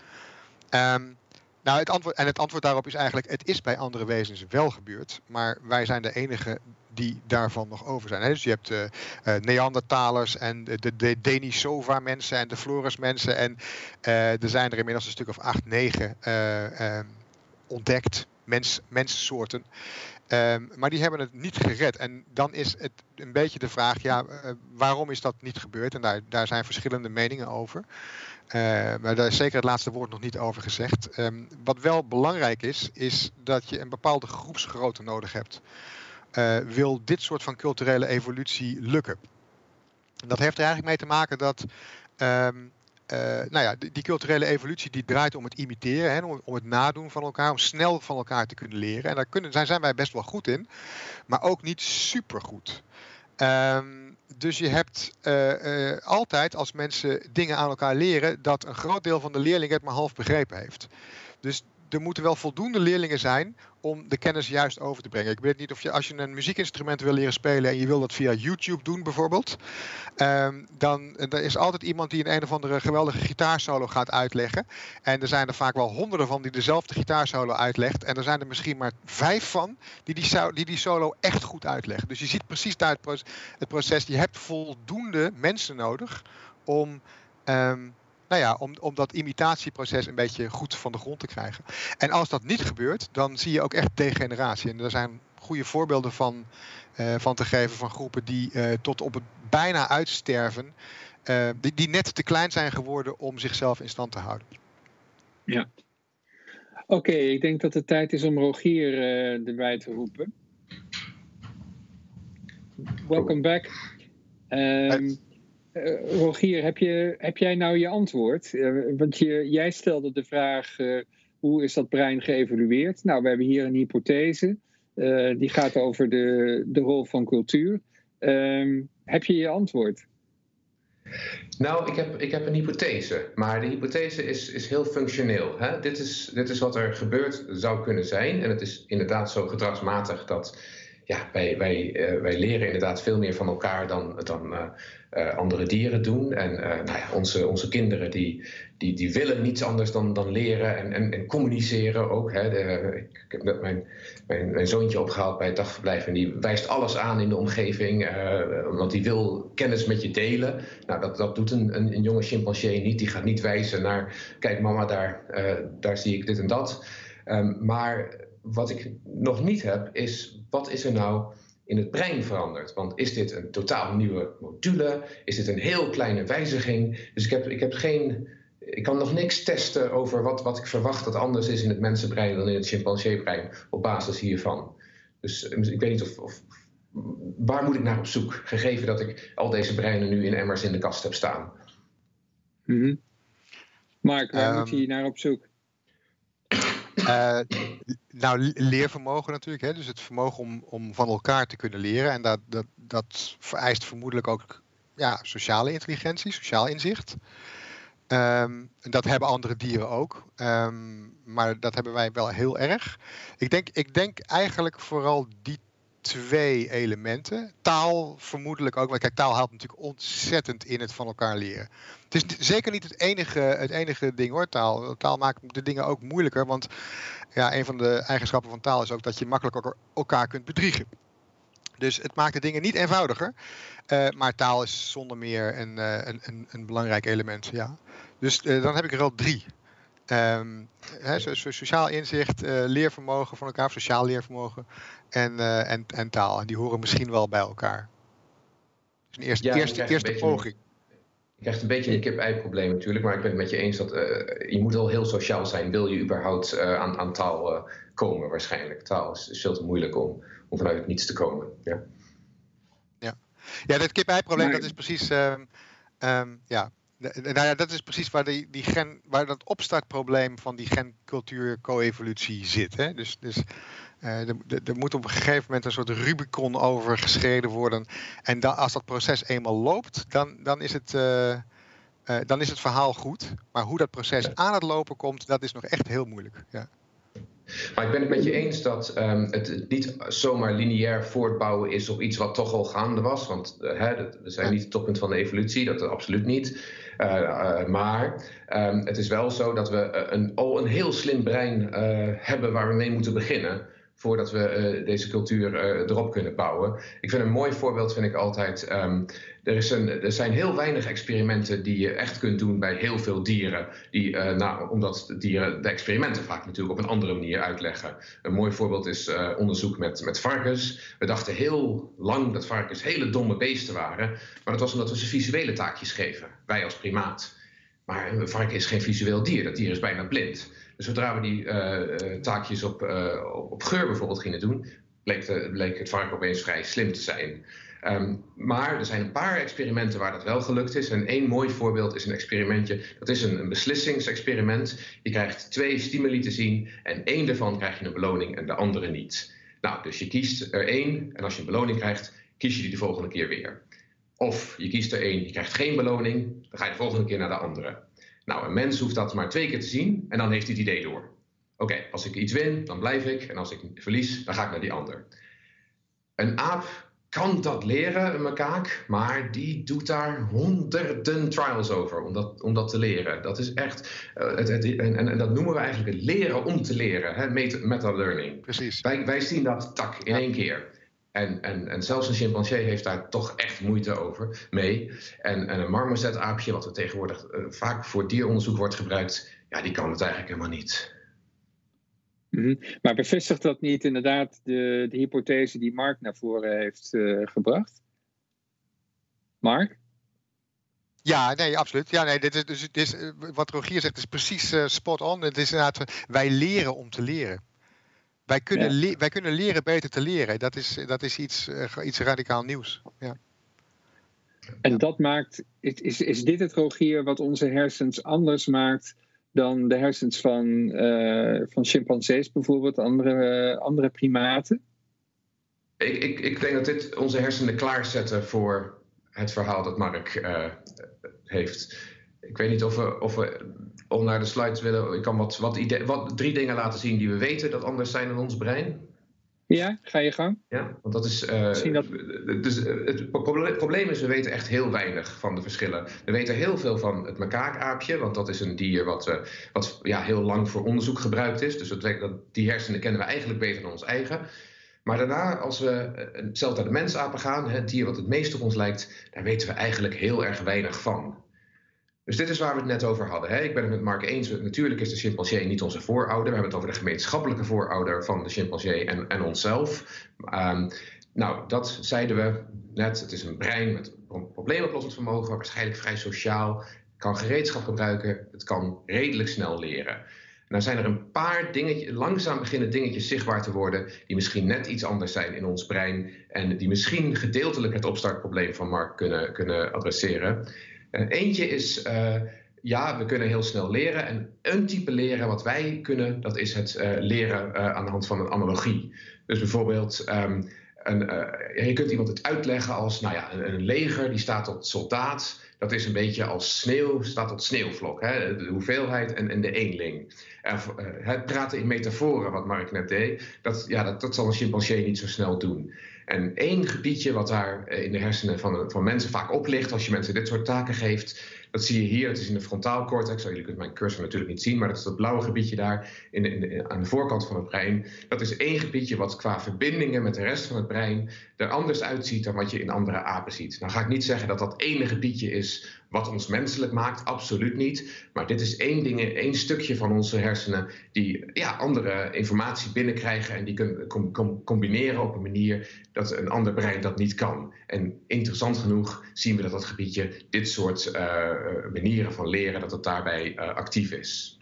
Um, nou, het antwoord, en het antwoord daarop is eigenlijk, het is bij andere wezens wel gebeurd, maar wij zijn de enige die daarvan nog over zijn. Dus je hebt uh, uh, Neandertalers en de, de Denisova mensen en de Flores mensen en uh, er zijn er inmiddels een stuk of acht, negen ontdekt, mens, menssoorten. Um, maar die hebben het niet gered. En dan is het een beetje de vraag, ja, waarom is dat niet gebeurd? En daar, daar zijn verschillende meningen over. Maar daar is zeker het laatste woord nog niet over gezegd. Um, wat wel belangrijk is, is dat je een bepaalde groepsgrootte nodig hebt. Uh, wil dit soort van culturele evolutie lukken? En dat heeft er eigenlijk mee te maken dat um, uh, nou ja, die, culturele evolutie die draait om het imiteren, hè, om, het nadoen van elkaar, om snel van elkaar te kunnen leren. En daar kunnen, zijn, wij best wel goed in, maar ook niet super goed. Um, dus je hebt uh, altijd als mensen dingen aan elkaar leren, dat een groot deel van de leerlingen het maar half begrepen heeft. Dus er moeten wel voldoende leerlingen zijn om de kennis juist over te brengen. Ik weet niet of je, als je een muziekinstrument wil leren spelen en je wil dat via YouTube doen bijvoorbeeld, um, dan er is altijd iemand die een een of andere geweldige gitaarsolo gaat uitleggen. En er zijn er vaak wel honderden van die dezelfde gitaarsolo uitlegt. En er zijn er misschien maar vijf van die die, die, solo echt goed uitleggen. Dus je ziet precies daar het proces. Je hebt voldoende mensen nodig om... Um, nou ja, om, om dat imitatieproces een beetje goed van de grond te krijgen. En als dat niet gebeurt, dan zie je ook echt degeneratie. En er zijn goede voorbeelden van, uh, van te geven van groepen die uh, tot op het bijna uitsterven, uh, die, die net te klein zijn geworden om zichzelf in stand te houden. Ja. Oké, okay, ik denk dat het tijd is om Rogier erbij te roepen. Welcome back. Um, uh, Rogier, heb, je, heb jij nou je antwoord? Uh, want je, jij stelde de vraag, uh, hoe is dat brein geëvolueerd? Nou, we hebben hier een hypothese. die gaat over de, de rol van cultuur. Um, heb je je antwoord? Nou, ik heb, ik heb een hypothese. Maar de hypothese is, is heel functioneel. Hè? Dit, is, dit is wat er gebeurd zou kunnen zijn. En het is inderdaad zo gedragsmatig dat ja, wij, wij, wij leren inderdaad veel meer van elkaar dan, dan andere dieren doen. En nou ja, onze, onze kinderen die, die, die willen niets anders dan, dan leren en, en, en communiceren ook. Hè. Ik heb net mijn, mijn, mijn, zoontje opgehaald bij het dagverblijf en die wijst alles aan in de omgeving, uh, want die wil kennis met je delen. Nou, dat, dat doet een, een, een jonge chimpansee niet. Die gaat niet wijzen naar, kijk mama, daar, daar zie ik dit en dat. Um, maar wat ik nog niet heb, is wat is er nou in het brein veranderd? Want is dit een totaal nieuwe module? Is dit een heel kleine wijziging? Dus ik heb, ik heb geen ik kan nog niks testen over wat, wat ik verwacht dat anders is in het mensenbrein dan in het chimpanseebrein op basis hiervan. Dus eh, ik weet niet of, of, waar moet ik naar op zoek, gegeven dat ik al deze breinen nu in emmers in de kast heb staan. Mm Mark, waar moet je ehm, naar op zoek? Uh, nou, leervermogen natuurlijk. Hè? Dus het vermogen om, om van elkaar te kunnen leren. En dat, dat, dat vereist vermoedelijk ook ja, sociale intelligentie, sociaal inzicht. Um, dat hebben andere dieren ook. Um, maar dat hebben wij wel heel erg. Ik denk, ik denk eigenlijk vooral die twee elementen. Taal vermoedelijk ook. Want kijk, taal helpt natuurlijk ontzettend in het van elkaar leren. Het is zeker niet het enige, het enige ding hoor, taal. Taal maakt de dingen ook moeilijker. Want ja, een van de eigenschappen van taal is ook dat je makkelijk elkaar kunt bedriegen. Dus het maakt de dingen niet eenvoudiger. Uh, maar taal is zonder meer een, uh, een, een, een, belangrijk element. Ja. Dus uh, dan heb ik er al drie. Um, so, so sociaal inzicht, leervermogen van elkaar, sociaal leervermogen en, en, en taal. En die horen misschien wel bij elkaar. Dus een eerste, ja, eerste, eerste een poging. je krijgt een beetje een kip-ei-probleem natuurlijk, maar ik ben het met je eens dat je moet wel heel sociaal zijn. Wil je überhaupt aan, aan taal komen waarschijnlijk. Taal is, is veel te moeilijk om, om vanuit het niets te komen. Ja, ja. ja dat kip-ei-probleem, dat is precies. Um, um, ja. Nou ja, dat is precies waar, die, die gen, waar dat opstartprobleem van die gencultuur-coevolutie zit. Hè? Dus, dus uh, er, er, moet op een gegeven moment een soort Rubicon over geschreden worden. En dan, als dat proces eenmaal loopt, dan, dan, is het, uh, uh, dan is het verhaal goed. Maar hoe dat proces aan het lopen komt, dat is nog echt heel moeilijk. Ja. Maar ik ben het met je eens dat um, het niet zomaar lineair voortbouwen is op iets wat toch al gaande was. Want uh, hè, we zijn niet het toppunt van de evolutie, dat absoluut niet. Uh, uh, maar um, het is wel zo dat we een, al een heel slim brein hebben waar we mee moeten beginnen voordat we uh, deze cultuur uh, erop kunnen bouwen. Ik vind een mooi voorbeeld, vind ik altijd. Um, er, is een, er zijn heel weinig experimenten die je echt kunt doen bij heel veel dieren. Die, nou, omdat dieren de experimenten vaak natuurlijk op een andere manier uitleggen. Een mooi voorbeeld is onderzoek met, met varkens. We dachten heel lang dat varkens hele domme beesten waren. Maar dat was omdat we ze visuele taakjes geven. Wij als primaat. Maar een varken is geen visueel dier. Dat dier is bijna blind. Dus zodra we die uh, taakjes op, uh, op geur bijvoorbeeld gingen doen, bleek, bleek het varken opeens vrij slim te zijn. Um, maar er zijn een paar experimenten waar dat wel gelukt is. En één mooi voorbeeld is een experimentje. Dat is een, een beslissingsexperiment. Je krijgt twee stimuli te zien en één daarvan krijg je een beloning en de andere niet. Nou, dus je kiest er één en als je een beloning krijgt, kies je die de volgende keer weer. Of je kiest er één, je krijgt geen beloning, dan ga je de volgende keer naar de andere. Nou, een mens hoeft dat maar twee keer te zien en dan heeft hij het idee door. Oké, als ik iets win, dan blijf ik. En als ik verlies, dan ga ik naar die ander. Een aap kan dat leren, een makaak, maar die doet daar honderden trials over om dat, om dat te leren. Dat is echt, uh, het, het, en, en, dat noemen we eigenlijk het leren om te leren, meta-learning. Precies. Wij, wij zien dat tak in één keer. En, en, en zelfs een chimpansee heeft daar toch echt moeite over mee. En, en een marmozetaapje, wat er tegenwoordig uh, vaak voor dieronderzoek wordt gebruikt, ja, die kan het eigenlijk helemaal niet. Mm -hmm. Maar bevestigt dat niet inderdaad de, de hypothese die Mark naar voren heeft uh, gebracht? Mark? Ja, nee, absoluut. Ja, nee, dit is, dus, dit is, wat Rogier zegt is precies uh, spot on. Het is inderdaad, wij leren om te leren. Wij kunnen, ja. wij kunnen leren beter te leren. Dat is, dat is iets, uh, iets radicaal nieuws. Ja. En dat maakt, is, is dit het Rogier wat onze hersens anders maakt dan de hersens van, uh, van chimpansees bijvoorbeeld, andere, andere primaten? Ik, ik, ik denk dat dit onze hersenen klaarzetten voor het verhaal dat Mark uh, heeft. Ik weet niet of we, of we om naar de slides willen. Ik kan wat, wat, idee, wat drie dingen laten zien die we weten dat anders zijn in ons brein. Ja, ga je gang. Ja, want dat is. Uh, dat... Dus het probleem is, we weten echt heel weinig van de verschillen. We weten heel veel van het makaakaapje, want dat is een dier wat, uh, wat ja, heel lang voor onderzoek gebruikt is. Dus dat, die hersenen kennen we eigenlijk beter dan ons eigen. Maar daarna, als we zelf naar de mensapen gaan, het dier wat het meest op ons lijkt, daar weten we eigenlijk heel erg weinig van. Dus dit is waar we het net over hadden. Hè? Ik ben het met Mark eens. Natuurlijk is de chimpansee niet onze voorouder. We hebben het over de gemeenschappelijke voorouder van de chimpansee en, en onszelf. Um, nou, dat zeiden we net. Het is een brein met probleemoplossend vermogen, waarschijnlijk vrij sociaal. kan gereedschap gebruiken. Het kan redelijk snel leren. Nou zijn er een paar dingetjes, langzaam beginnen dingetjes zichtbaar te worden, die misschien net iets anders zijn in ons brein en die misschien gedeeltelijk het opstartprobleem van Mark kunnen, kunnen adresseren. Uh, eentje is, uh, ja, we kunnen heel snel leren. En een type leren wat wij kunnen, dat is het uh, leren aan de hand van een analogie. Dus bijvoorbeeld, um, een, je kunt iemand het uitleggen als, nou ja, een, leger die staat tot soldaat dat is een beetje als sneeuw staat tot sneeuwvlok. Hè? De hoeveelheid en, en de eenling. het praten in metaforen, wat Mark net deed, dat, ja, dat, dat zal een chimpansee niet zo snel doen. En één gebiedje wat daar eh, in de hersenen van, van mensen vaak op ligt, als je mensen dit soort taken geeft, dat zie je hier, het is in de frontaalcortex. Jullie kunnen mijn cursor natuurlijk niet zien, maar dat is dat blauwe gebiedje daar in in aan de voorkant van het brein. Dat is één gebiedje wat qua verbindingen met de rest van het brein er anders uitziet dan wat je in andere apen ziet. Nou ga ik niet zeggen dat dat ene gebiedje is wat ons menselijk maakt, absoluut niet. Maar dit is één, ding, één stukje van onze hersenen die ja, andere informatie binnenkrijgen en die kunnen combineren op een manier dat een ander brein dat niet kan. En interessant genoeg zien we dat dat gebiedje dit soort uh, manieren van leren, dat het daarbij uh, actief is.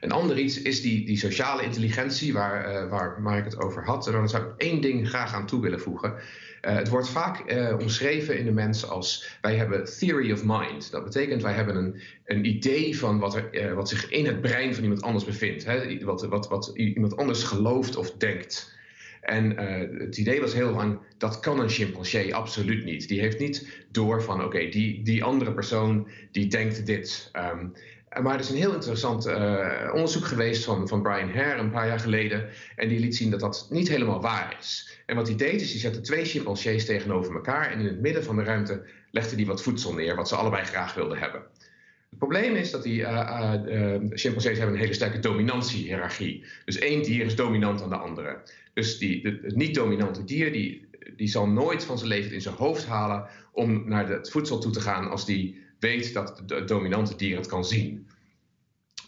Een ander iets is die, die sociale intelligentie waar, uh, waar Mark het over had. En daar zou ik één ding graag aan toe willen voegen. Het wordt vaak omschreven in de mens als wij hebben theory of mind. Dat betekent wij hebben een, een idee van wat, er, wat zich in het brein van iemand anders bevindt. Hè? Wat, wat, wat iemand anders gelooft of denkt. En uh, het idee was heel lang, dat kan een chimpansee absoluut niet. Die heeft niet door van, oké, die, die andere persoon die denkt dit. Um, maar er is een heel interessant uh, onderzoek geweest van, van Brian Hare een paar jaar geleden. En die liet zien dat dat niet helemaal waar is. En wat hij deed is, hij zette twee chimpansees tegenover elkaar. En in het midden van de ruimte legde hij wat voedsel neer, wat ze allebei graag wilden hebben. Het probleem is dat die uh, uh, chimpansees hebben een hele sterke dominantie-hierarchie. Dus één dier is dominant aan de andere. Dus die, de, het niet-dominante dier die, die zal nooit van zijn leven in zijn hoofd halen om naar het voedsel toe te gaan als die weet dat de dominante dier het kan zien.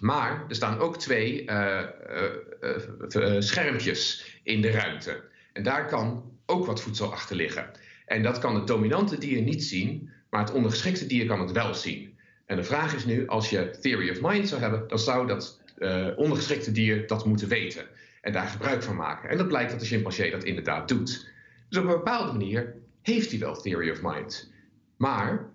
Maar er staan ook twee uh, schermpjes in de ruimte. En daar kan ook wat voedsel achter liggen. En dat kan het dominante dier niet zien, maar het ondergeschikte dier kan het wel zien. En de vraag is nu, als je theory of mind zou hebben, dan zou dat ondergeschikte dier dat moeten weten en daar gebruik van maken. En dat blijkt dat de chimpansee dat inderdaad doet. Dus op een bepaalde manier heeft hij wel theory of mind. Maar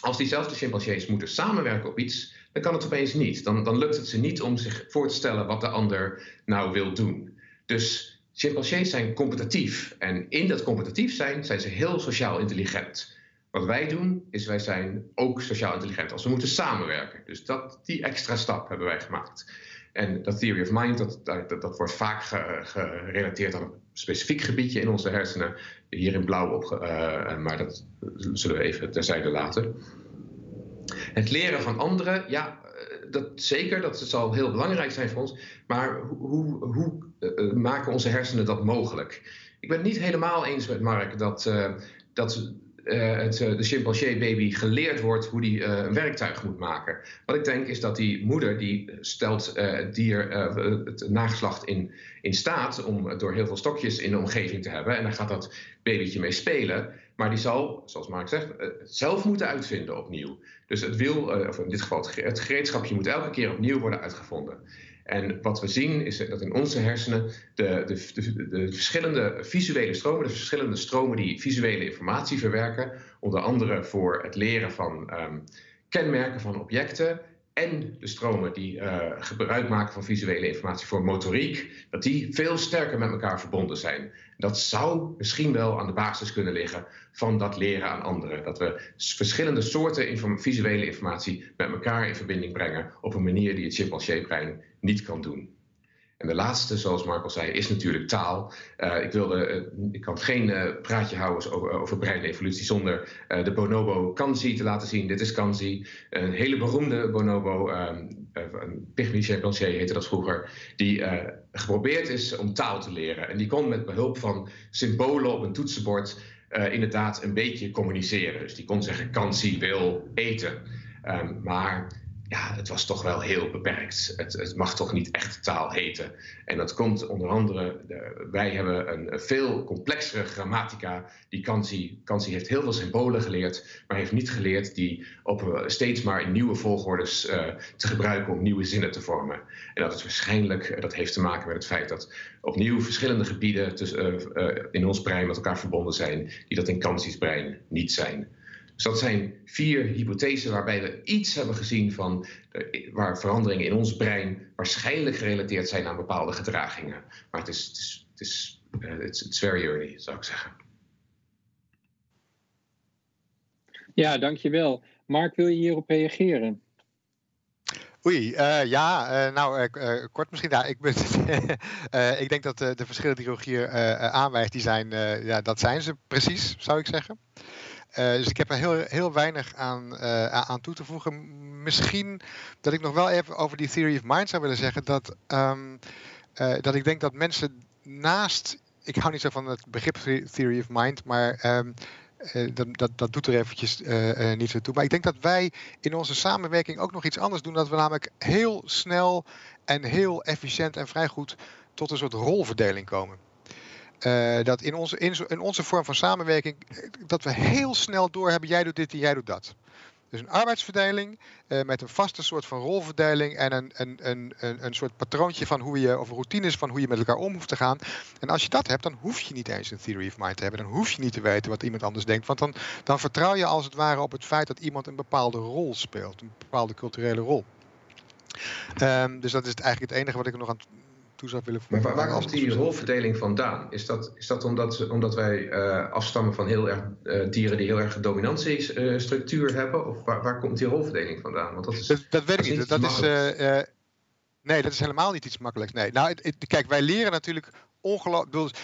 als diezelfde chimpansees moeten samenwerken op iets, dan kan het opeens niet. Dan, dan lukt het ze niet om zich voor te stellen wat de ander nou wil doen. Dus chimpansees zijn competitief. En in dat competitief zijn, zijn ze heel sociaal intelligent. Wat wij doen, is wij zijn ook sociaal intelligent als we moeten samenwerken. Dus dat, die extra stap hebben wij gemaakt. En dat theory of mind, dat, dat, dat wordt vaak gerelateerd aan een specifiek gebiedje in onze hersenen. Hier in blauw op, uh, maar dat zullen we even terzijde laten. Het leren van anderen, ja, eh, dat zeker, dat zal heel belangrijk zijn voor ons. Maar hoe, hoe maken onze hersenen dat mogelijk? Ik ben het niet helemaal eens met Mark dat, dat uh, het, uh, de chimpansee-baby geleerd wordt hoe die uh, een werktuig moet maken. Wat ik denk is dat die moeder die stelt het dier, het nageslacht in, in staat om door heel veel stokjes in de omgeving te hebben. En dan gaat dat babytje mee spelen. Maar die zal, zoals Mark zegt, het zelf moeten uitvinden opnieuw. Dus het wiel, of in dit geval het gereedschapje, moet elke keer opnieuw worden uitgevonden. En wat we zien is dat in onze hersenen de, de, de, de, verschillende visuele stromen, de verschillende stromen die visuele informatie verwerken, onder andere voor het leren van um, kenmerken van objecten en de stromen die uh, gebruik maken van visuele informatie voor motoriek, dat die veel sterker met elkaar verbonden zijn. Dat zou misschien wel aan de basis kunnen liggen van dat leren aan anderen. Dat we verschillende soorten visuele informatie met elkaar in verbinding brengen op een manier die het chimpansee-brein niet kan doen. En de laatste, zoals Mark al zei, is natuurlijk taal. Uh, ik, wilde, uh, ik kan geen uh, praatje houden over, over breinevolutie zonder de bonobo kanzi te laten zien. Dit is kanzi, een hele beroemde bonobo, um, pygmy chimpansee heette dat vroeger, die geprobeerd is om taal te leren. En die kon met behulp van symbolen op een toetsenbord inderdaad een beetje communiceren. Dus die kon zeggen kanzi wil eten. Um, maar ja, het was toch wel heel beperkt. Het, het, mag toch niet echt taal heten. En dat komt onder andere, de, wij hebben een, veel complexere grammatica. Die Kansi, Kansi heeft heel veel symbolen geleerd, maar heeft niet geleerd die op steeds maar in nieuwe volgordes uh, te gebruiken om nieuwe zinnen te vormen. En dat is waarschijnlijk, dat heeft te maken met het feit dat opnieuw verschillende gebieden tussen, in ons brein met elkaar verbonden zijn, die dat in Kansi's brein niet zijn. Dus dat zijn vier hypothesen waarbij we iets hebben gezien van waar veranderingen in ons brein waarschijnlijk gerelateerd zijn aan bepaalde gedragingen. Maar het is, het is, het is uh, it's, it's very early, zou ik zeggen. Ja, dankjewel. Mark, wil je hierop reageren? Oei, uh, ja, uh, nou uh, kort misschien. Ja, ik, ben, ik denk dat de verschillen die Rogier aanwijst, die zijn, ja, dat zijn ze precies, zou ik zeggen. Uh, dus ik heb er heel, heel weinig aan, uh, aan toe te voegen. Misschien dat ik nog wel even over die theory of mind zou willen zeggen. Dat, um, uh, dat ik denk dat mensen naast. Ik hou niet zo van het begrip theory of mind, maar. Um, dat, dat, dat doet er eventjes niet zo toe. Maar ik denk dat wij in onze samenwerking ook nog iets anders doen. Dat we namelijk heel snel en heel efficiënt en vrij goed tot een soort rolverdeling komen. Uh, dat in onze, in, in, onze vorm van samenwerking, dat we heel snel doorhebben, jij doet dit en jij doet dat. Dus een arbeidsverdeling uh, met een vaste soort van rolverdeling en een, een, een, een, soort patroontje van hoe je, of routines van hoe je met elkaar om hoeft te gaan. En als je dat hebt, dan hoef je niet eens een theory of mind te hebben. Dan hoef je niet te weten wat iemand anders denkt. Want dan, dan vertrouw je als het ware op het feit dat iemand een bepaalde rol speelt, een bepaalde culturele rol. Um, dus dat is eigenlijk het enige wat ik er nog aan toe zou willen Maar waar, waar komt die rolverdeling vandaan? Is dat, is dat omdat, omdat wij uh, afstammen van heel erg uh, dieren die heel erg dominantiestructuur uh, hebben? Of waar, waar komt die rolverdeling vandaan? Want dat, is, dat, dat weet ik niet. Dat is, nee, dat is helemaal niet iets makkelijks. Nee. Nou, het, het, kijk, wij leren natuurlijk ongelooflijk.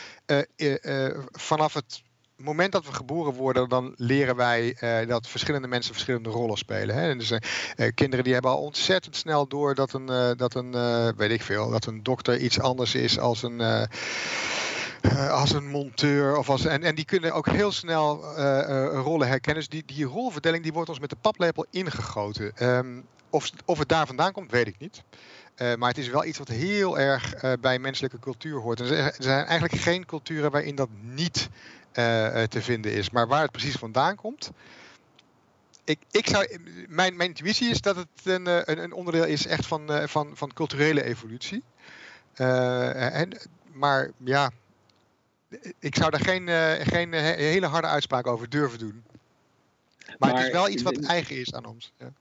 vanaf het moment dat we geboren worden, dan leren wij uh, dat verschillende mensen verschillende rollen spelen. Hè? Dus, uh, kinderen die hebben al ontzettend snel door dat een, dat een weet ik veel, dat een dokter iets anders is als een. als een monteur of als, en, en die kunnen ook heel snel rollen herkennen. Dus die, die rolverdeling die wordt ons met de paplepel ingegoten. Um, of, of het daar vandaan komt, weet ik niet. Maar het is wel iets wat heel erg bij menselijke cultuur hoort. En er zijn eigenlijk geen culturen waarin dat niet te vinden is. Maar waar het precies vandaan komt. Ik, ik zou, mijn, mijn intuïtie is dat het een, een, een onderdeel is echt van, van, van culturele evolutie. En, maar ja, ik zou daar geen, geen hele harde uitspraak over durven doen. Maar, maar, het is wel iets wat eigen is aan ons. Ja.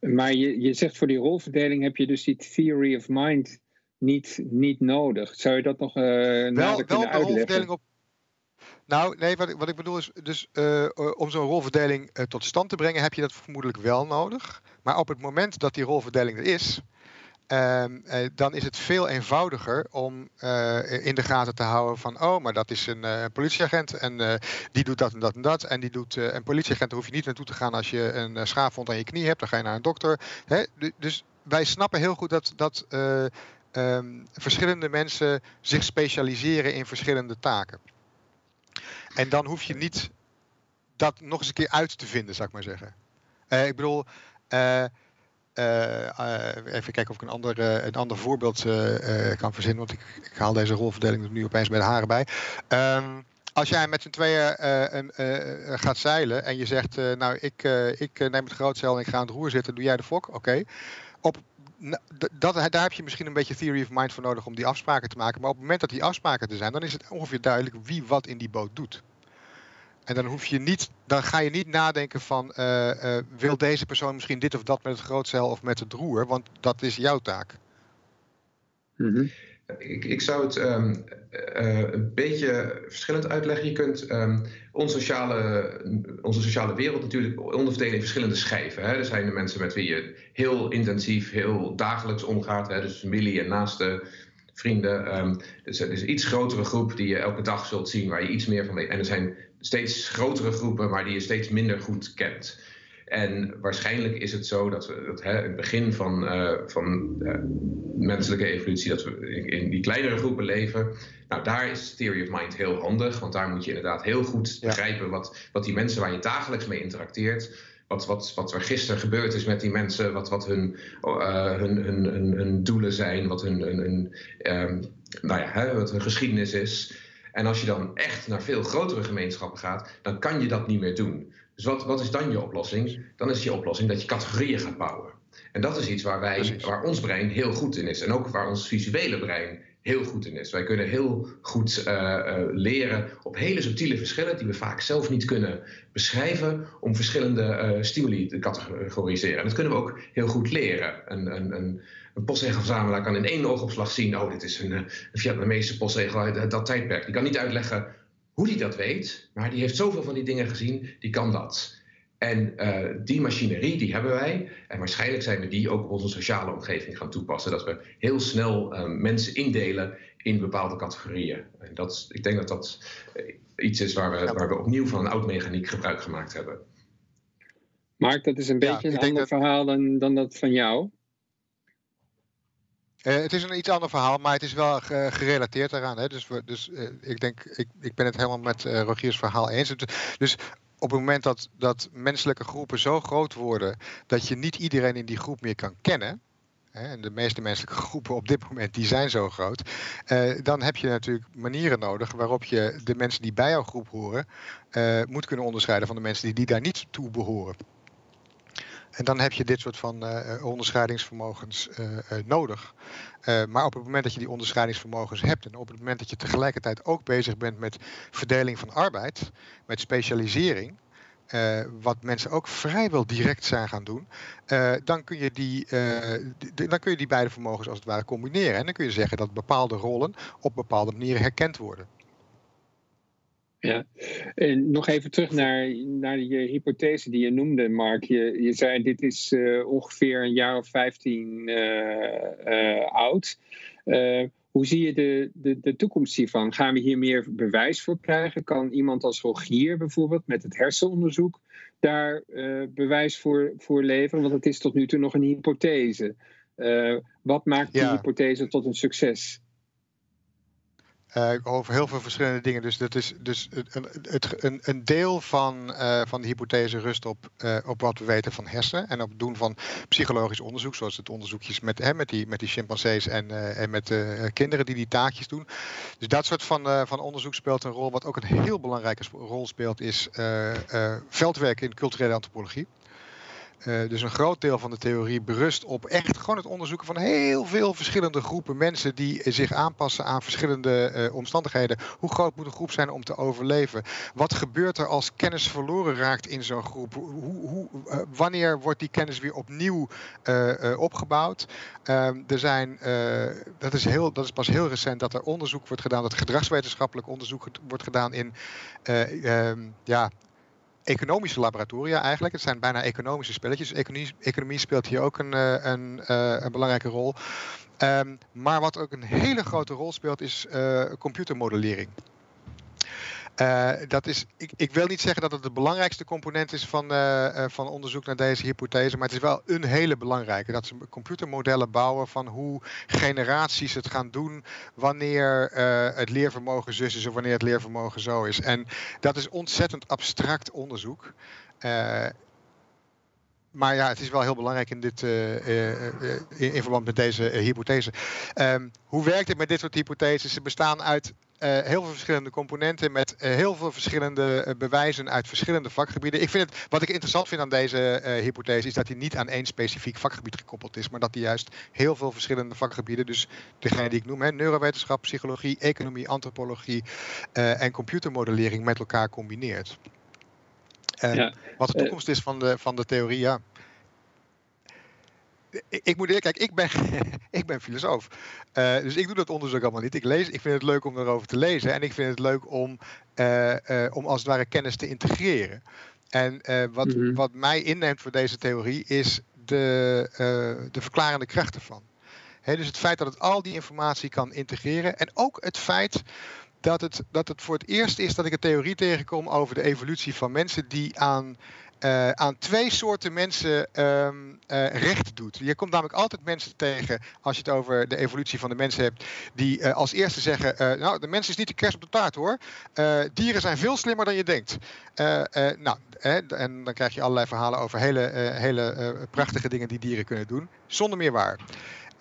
Maar je, je zegt voor die rolverdeling heb je dus die theory of mind niet, niet nodig. Zou je dat nog uh, wel, wel kunnen uitleggen? rolverdeling op nou, nee, wat ik, wat ik bedoel is, dus uh, om zo'n rolverdeling uh, tot stand te brengen, heb je dat vermoedelijk wel nodig. Maar op het moment dat die rolverdeling er is, uh, dan is het veel eenvoudiger om in de gaten te houden van, oh, maar dat is een politieagent en die doet dat en dat en dat. En die doet een politieagent, daar hoef je niet naartoe te gaan als je een schaafwond aan je knie hebt, dan ga je naar een dokter. Hè? Dus wij snappen heel goed dat, dat um, verschillende mensen zich specialiseren in verschillende taken. En dan hoef je niet dat nog eens een keer uit te vinden, zou ik maar zeggen. Uh, ik bedoel, uh, uh, even kijken of ik een ander, een ander voorbeeld kan verzinnen, want ik, ik, haal deze rolverdeling er nu opeens bij de haren bij. Um, als jij met z'n tweeën gaat zeilen en je zegt, nou ik, ik neem het grootzeil en ik ga aan het roer zitten, doe jij de fok, oké. Op dat, daar heb je misschien een beetje theory of mind voor nodig om die afspraken te maken. Maar op het moment dat die afspraken er zijn, dan is het ongeveer duidelijk wie wat in die boot doet. En dan, hoef je niet, dan ga je niet nadenken van uh, uh, wil deze persoon misschien dit of dat met het grootcel of met het roer, want dat is jouw taak. Mm. Ik, ik zou het ehm, een beetje verschillend uitleggen. Je kunt ehm, onze, sociale, onze sociale wereld natuurlijk onderverdelen in verschillende schijven. Hè. Er zijn de mensen met wie je heel intensief, heel dagelijks omgaat. Hè, dus familie en naaste vrienden. Um, dus er is een iets grotere groep die je elke dag zult zien, waar je iets meer van weet. En er zijn steeds grotere groepen, maar die je steeds minder goed kent. En waarschijnlijk is het zo dat we dat, hè, het begin van, uh, van uh, menselijke evolutie, dat we in, die kleinere groepen leven. Nou, daar is Theory of Mind heel handig, want daar moet je inderdaad heel goed begrijpen wat, wat die mensen waar je dagelijks mee interacteert, wat, wat, wat er gisteren gebeurd is met die mensen, wat, wat hun, uh, hun, hun, hun, hun, doelen zijn, wat hun, hun, hun um, nou ja, hè, wat hun geschiedenis is. En als je dan echt naar veel grotere gemeenschappen gaat, dan kan je dat niet meer doen. Dus wat, wat is dan je oplossing? Dan is je oplossing dat je categorieën gaat bouwen. En dat is iets waar, wij, waar ons brein heel goed in is. En ook waar ons visuele brein heel goed in is. Wij kunnen heel goed uh, uh, leren op hele subtiele verschillen die we vaak zelf niet kunnen beschrijven, om verschillende uh, stimuli te categoriseren. En dat kunnen we ook heel goed leren. Een, een, een, een postzegelverzamelaar kan in één oogopslag zien: oh, dit is een, een Vietnamese postzegel uit dat tijdperk. Die kan niet uitleggen hoe hij dat weet, maar die heeft zoveel van die dingen gezien, die kan dat. En uh, die machinerie, die hebben wij. En waarschijnlijk zijn we die ook op onze sociale omgeving gaan toepassen. Dat we heel snel uh, mensen indelen in bepaalde categorieën. En dat, ik denk dat dat iets is waar we, waar we opnieuw van een oud mechaniek gebruik gemaakt hebben. Mark, dat is een beetje ja, een ander dat... verhaal dan, dan dat van jou. Uh, het is een iets ander verhaal, maar het is wel gerelateerd daaraan. Hè? Dus, dus uh, ik denk, ik, ik ben het helemaal met uh, Rogiers verhaal eens. Dus op het moment dat, dat menselijke groepen zo groot worden dat je niet iedereen in die groep meer kan kennen. En de meeste menselijke groepen op dit moment die zijn zo groot. dan heb je natuurlijk manieren nodig waarop je de mensen die bij jouw groep horen moet kunnen onderscheiden van de mensen die, die daar niet toe behoren. En dan heb je dit soort van uh, onderscheidingsvermogens uh, uh, nodig. maar op het moment dat je die onderscheidingsvermogens hebt en op het moment dat je tegelijkertijd ook bezig bent met verdeling van arbeid, met specialisering, wat mensen ook vrijwel direct zijn gaan doen, dan, kun je die, dan kun je die beide vermogens als het ware combineren. En dan kun je zeggen dat bepaalde rollen op bepaalde manieren herkend worden. Ja, en nog even terug naar, naar je hypothese die je noemde, Mark. Je, je zei dit is uh, ongeveer een jaar of 15 uh, uh, oud. hoe zie je de, de, de toekomst hiervan? Gaan we hier meer bewijs voor krijgen? Kan iemand als Rogier bijvoorbeeld met het hersenonderzoek daar bewijs voor, voor leveren? Want het is tot nu toe nog een hypothese. wat maakt die ja. hypothese tot een succes? Uh, over heel veel verschillende dingen. Dus dat is dus een, een, een deel van, uh, van de hypothese rust op, uh, op wat we weten van hersenen en op het doen van psychologisch onderzoek, zoals het onderzoekjes met, hè, met, die, met die chimpansees en, en met kinderen die die taakjes doen. Dus dat soort van, van onderzoek speelt een rol. Wat ook een heel belangrijke rol speelt, is veldwerk in culturele antropologie. Uh, dus een groot deel van de theorie berust op echt gewoon het onderzoeken van heel veel verschillende groepen mensen die zich aanpassen aan verschillende uh, omstandigheden. Hoe groot moet een groep zijn om te overleven? Wat gebeurt er als kennis verloren raakt in zo'n groep? Hoe, hoe, uh, wanneer wordt die kennis weer opnieuw opgebouwd? Ehm, er zijn, dat, is heel, dat is pas heel recent dat er onderzoek wordt gedaan, dat gedragswetenschappelijk onderzoek wordt gedaan in ehm, ja, economische laboratoria eigenlijk. Het zijn bijna economische spelletjes. Economie, economie speelt hier ook een, een, een belangrijke rol. Um, maar wat ook een hele grote rol speelt is uh, computermodellering. Uh, dat is, ik, ik, wil niet zeggen dat het de belangrijkste component is van, uh, van onderzoek naar deze hypothese, maar het is wel een hele belangrijke. Dat ze computermodellen bouwen van hoe generaties het gaan doen wanneer het leervermogen zus is of wanneer het leervermogen zo is. En dat is ontzettend abstract onderzoek. Maar ja, het is wel heel belangrijk in, dit, in, verband met deze hypothese. Um, hoe werkt het met dit soort hypotheses? Ze bestaan uit heel veel verschillende componenten met uh, heel veel verschillende uh, bewijzen uit verschillende vakgebieden. Ik vind het, wat ik interessant vind aan deze hypothese is dat hij niet aan één specifiek vakgebied gekoppeld is, maar dat hij juist heel veel verschillende vakgebieden, dus degene die ik noem, hè, neurowetenschap, psychologie, economie, antropologie en computermodellering met elkaar combineert. Ja. wat de toekomst is van de, van de theorie, ja. Ik moet eerlijk, kijk, ik ben, ik ben filosoof. Uh, dus ik doe dat onderzoek allemaal niet. Ik, lees, ik vind het leuk om erover te lezen. En ik vind het leuk om, uh, uh, om als het ware kennis te integreren. En wat, mm -hmm. wat mij inneemt voor deze theorie is de, de verklarende kracht ervan. He, dus het feit dat het al die informatie kan integreren. En ook het feit dat het, dat het voor het eerst is dat ik een theorie tegenkom over de evolutie van mensen die aan uh, aan twee soorten mensen um, uh, recht doet. Je komt namelijk altijd mensen tegen, als je het over de evolutie van de mensen hebt, die uh, als eerste zeggen: Nou, de mens is niet de kerst op de taart hoor. dieren zijn veel slimmer dan je denkt. nou, en dan krijg je allerlei verhalen over hele, hele prachtige dingen die dieren kunnen doen, zonder meer waar.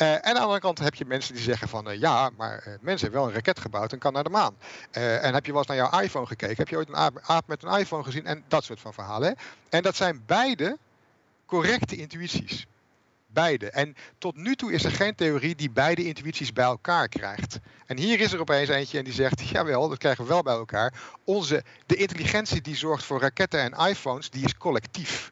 Uh, en aan de andere kant heb je mensen die zeggen van uh, ja, maar uh, mensen hebben wel een raket gebouwd en kan naar de maan. en heb je wel eens naar jouw iPhone gekeken? Heb je ooit een aap met een iPhone gezien? En dat soort van verhalen. Hè? En dat zijn beide correcte intuïties. Beide. En tot nu toe is er geen theorie die beide intuïties bij elkaar krijgt. En hier is er opeens eentje en die zegt: jawel, dat krijgen we wel bij elkaar. Onze, de intelligentie die zorgt voor raketten en iPhones, die is collectief.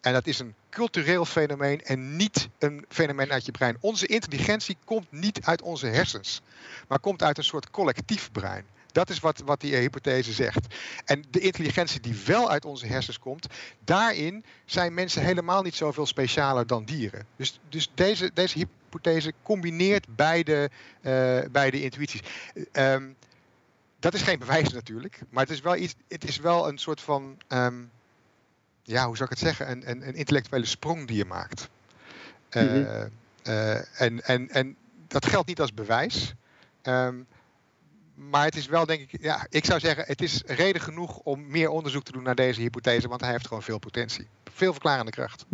En dat is een cultureel fenomeen en niet een fenomeen uit je brein. Onze intelligentie komt niet uit onze hersens, maar komt uit een soort collectief brein. Dat is wat, wat die hypothese zegt. En de intelligentie die wel uit onze hersens komt, daarin zijn mensen helemaal niet zoveel specialer dan dieren. Dus, dus deze, deze hypothese combineert beide, uh, beide intuïties. Um, dat is geen bewijs natuurlijk, maar het is wel, iets, het is wel een soort van. Um, ja, hoe zou ik het zeggen, een, een, een intellectuele sprong die je maakt. Uh, mm -hmm. uh, en, en, en dat geldt niet als bewijs. Um, maar het is wel, denk ik, ja, ik zou zeggen, het is reden genoeg om meer onderzoek te doen naar deze hypothese, want hij heeft gewoon veel potentie. Veel verklarende kracht.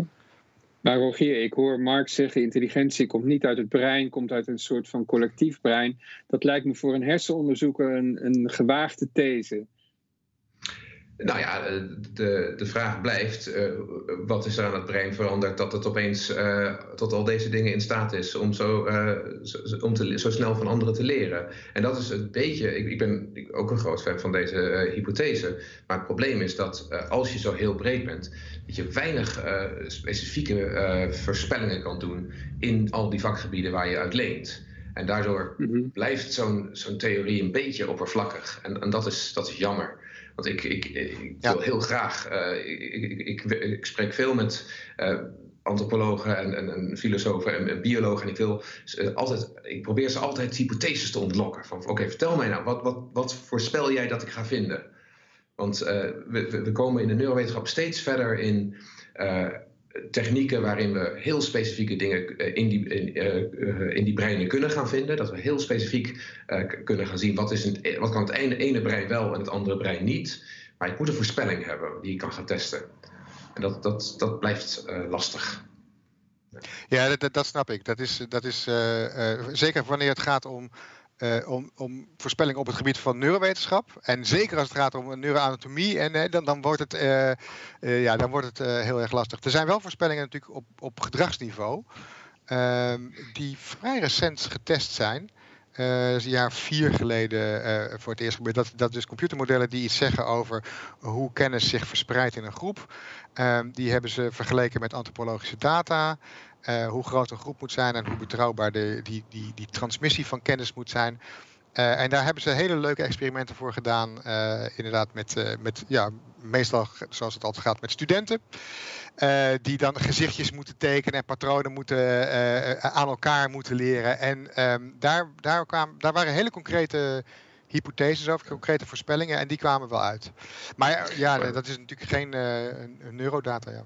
Maar Rogier, ik hoor Marx zeggen, intelligentie komt niet uit het brein, komt uit een soort van collectief brein. Dat lijkt me voor een hersenonderzoeker een, een gewaagde these. Nou ja, eh, de, de vraag blijft, uh, wat is er aan het brein veranderd dat het opeens uh, tot al deze dingen in staat is om, zo, uh, zo, om te, zo snel van anderen te leren? En dat is een beetje, ik, ik ben ook een groot fan van deze hypothese, maar het probleem is dat als je zo heel breed bent, dat je weinig specifieke voorspellingen kan doen in al die vakgebieden waar je uit leent. En daardoor mm -hmm. blijft zo'n zo'n theorie een beetje oppervlakkig. En, en dat, is, dat is jammer. Want ik, ik, ik wil heel graag, uh, ik, ik, ik, spreek veel met uh, antropologen en, en, en, filosofen en, en, biologen. En ik, wil altijd, ik probeer ze altijd hypotheses te ontlokken. Van oké, vertel mij nou, wat, wat, wat voorspel jij dat ik ga vinden? Want uh, we, we, komen in de neurowetenschap steeds verder in technieken waarin we heel specifieke dingen in die, in, uh, in, die breinen kunnen gaan vinden. Dat we heel specifiek kunnen gaan zien wat, is een, wat kan het ene, ene brein wel en het andere brein niet. Maar ik moet een voorspelling hebben die ik kan gaan testen. En dat, dat, dat blijft lastig. Ja, dat, dat, snap ik. Dat is, dat is zeker wanneer het gaat om uh, om, om voorspellingen op het gebied van neurowetenschap. En zeker als het gaat om neuroanatomie, en, uh, dan, dan wordt het, uh, ja, dan wordt het heel erg lastig. Er zijn wel voorspellingen natuurlijk op, op gedragsniveau, ehm, die vrij recent getest zijn. Uh, een jaar vier geleden voor het eerst gebeurd. Dat, dat dus computermodellen die iets zeggen over hoe kennis zich verspreidt in een groep. Uh, die hebben ze vergeleken met antropologische data. Uh, hoe groot een groep moet zijn en hoe betrouwbaar de, die, die, die transmissie van kennis moet zijn. Uh, en daar hebben ze hele leuke experimenten voor gedaan. Uh, inderdaad, met, met ja, meestal zoals het altijd gaat, met studenten. die dan gezichtjes moeten tekenen en patronen moeten, aan elkaar moeten leren. En um, daar, daar, kwam, daar waren hele concrete hypotheses over, concrete voorspellingen. En die kwamen wel uit. Maar ja, dat is natuurlijk geen neurodata. Ja.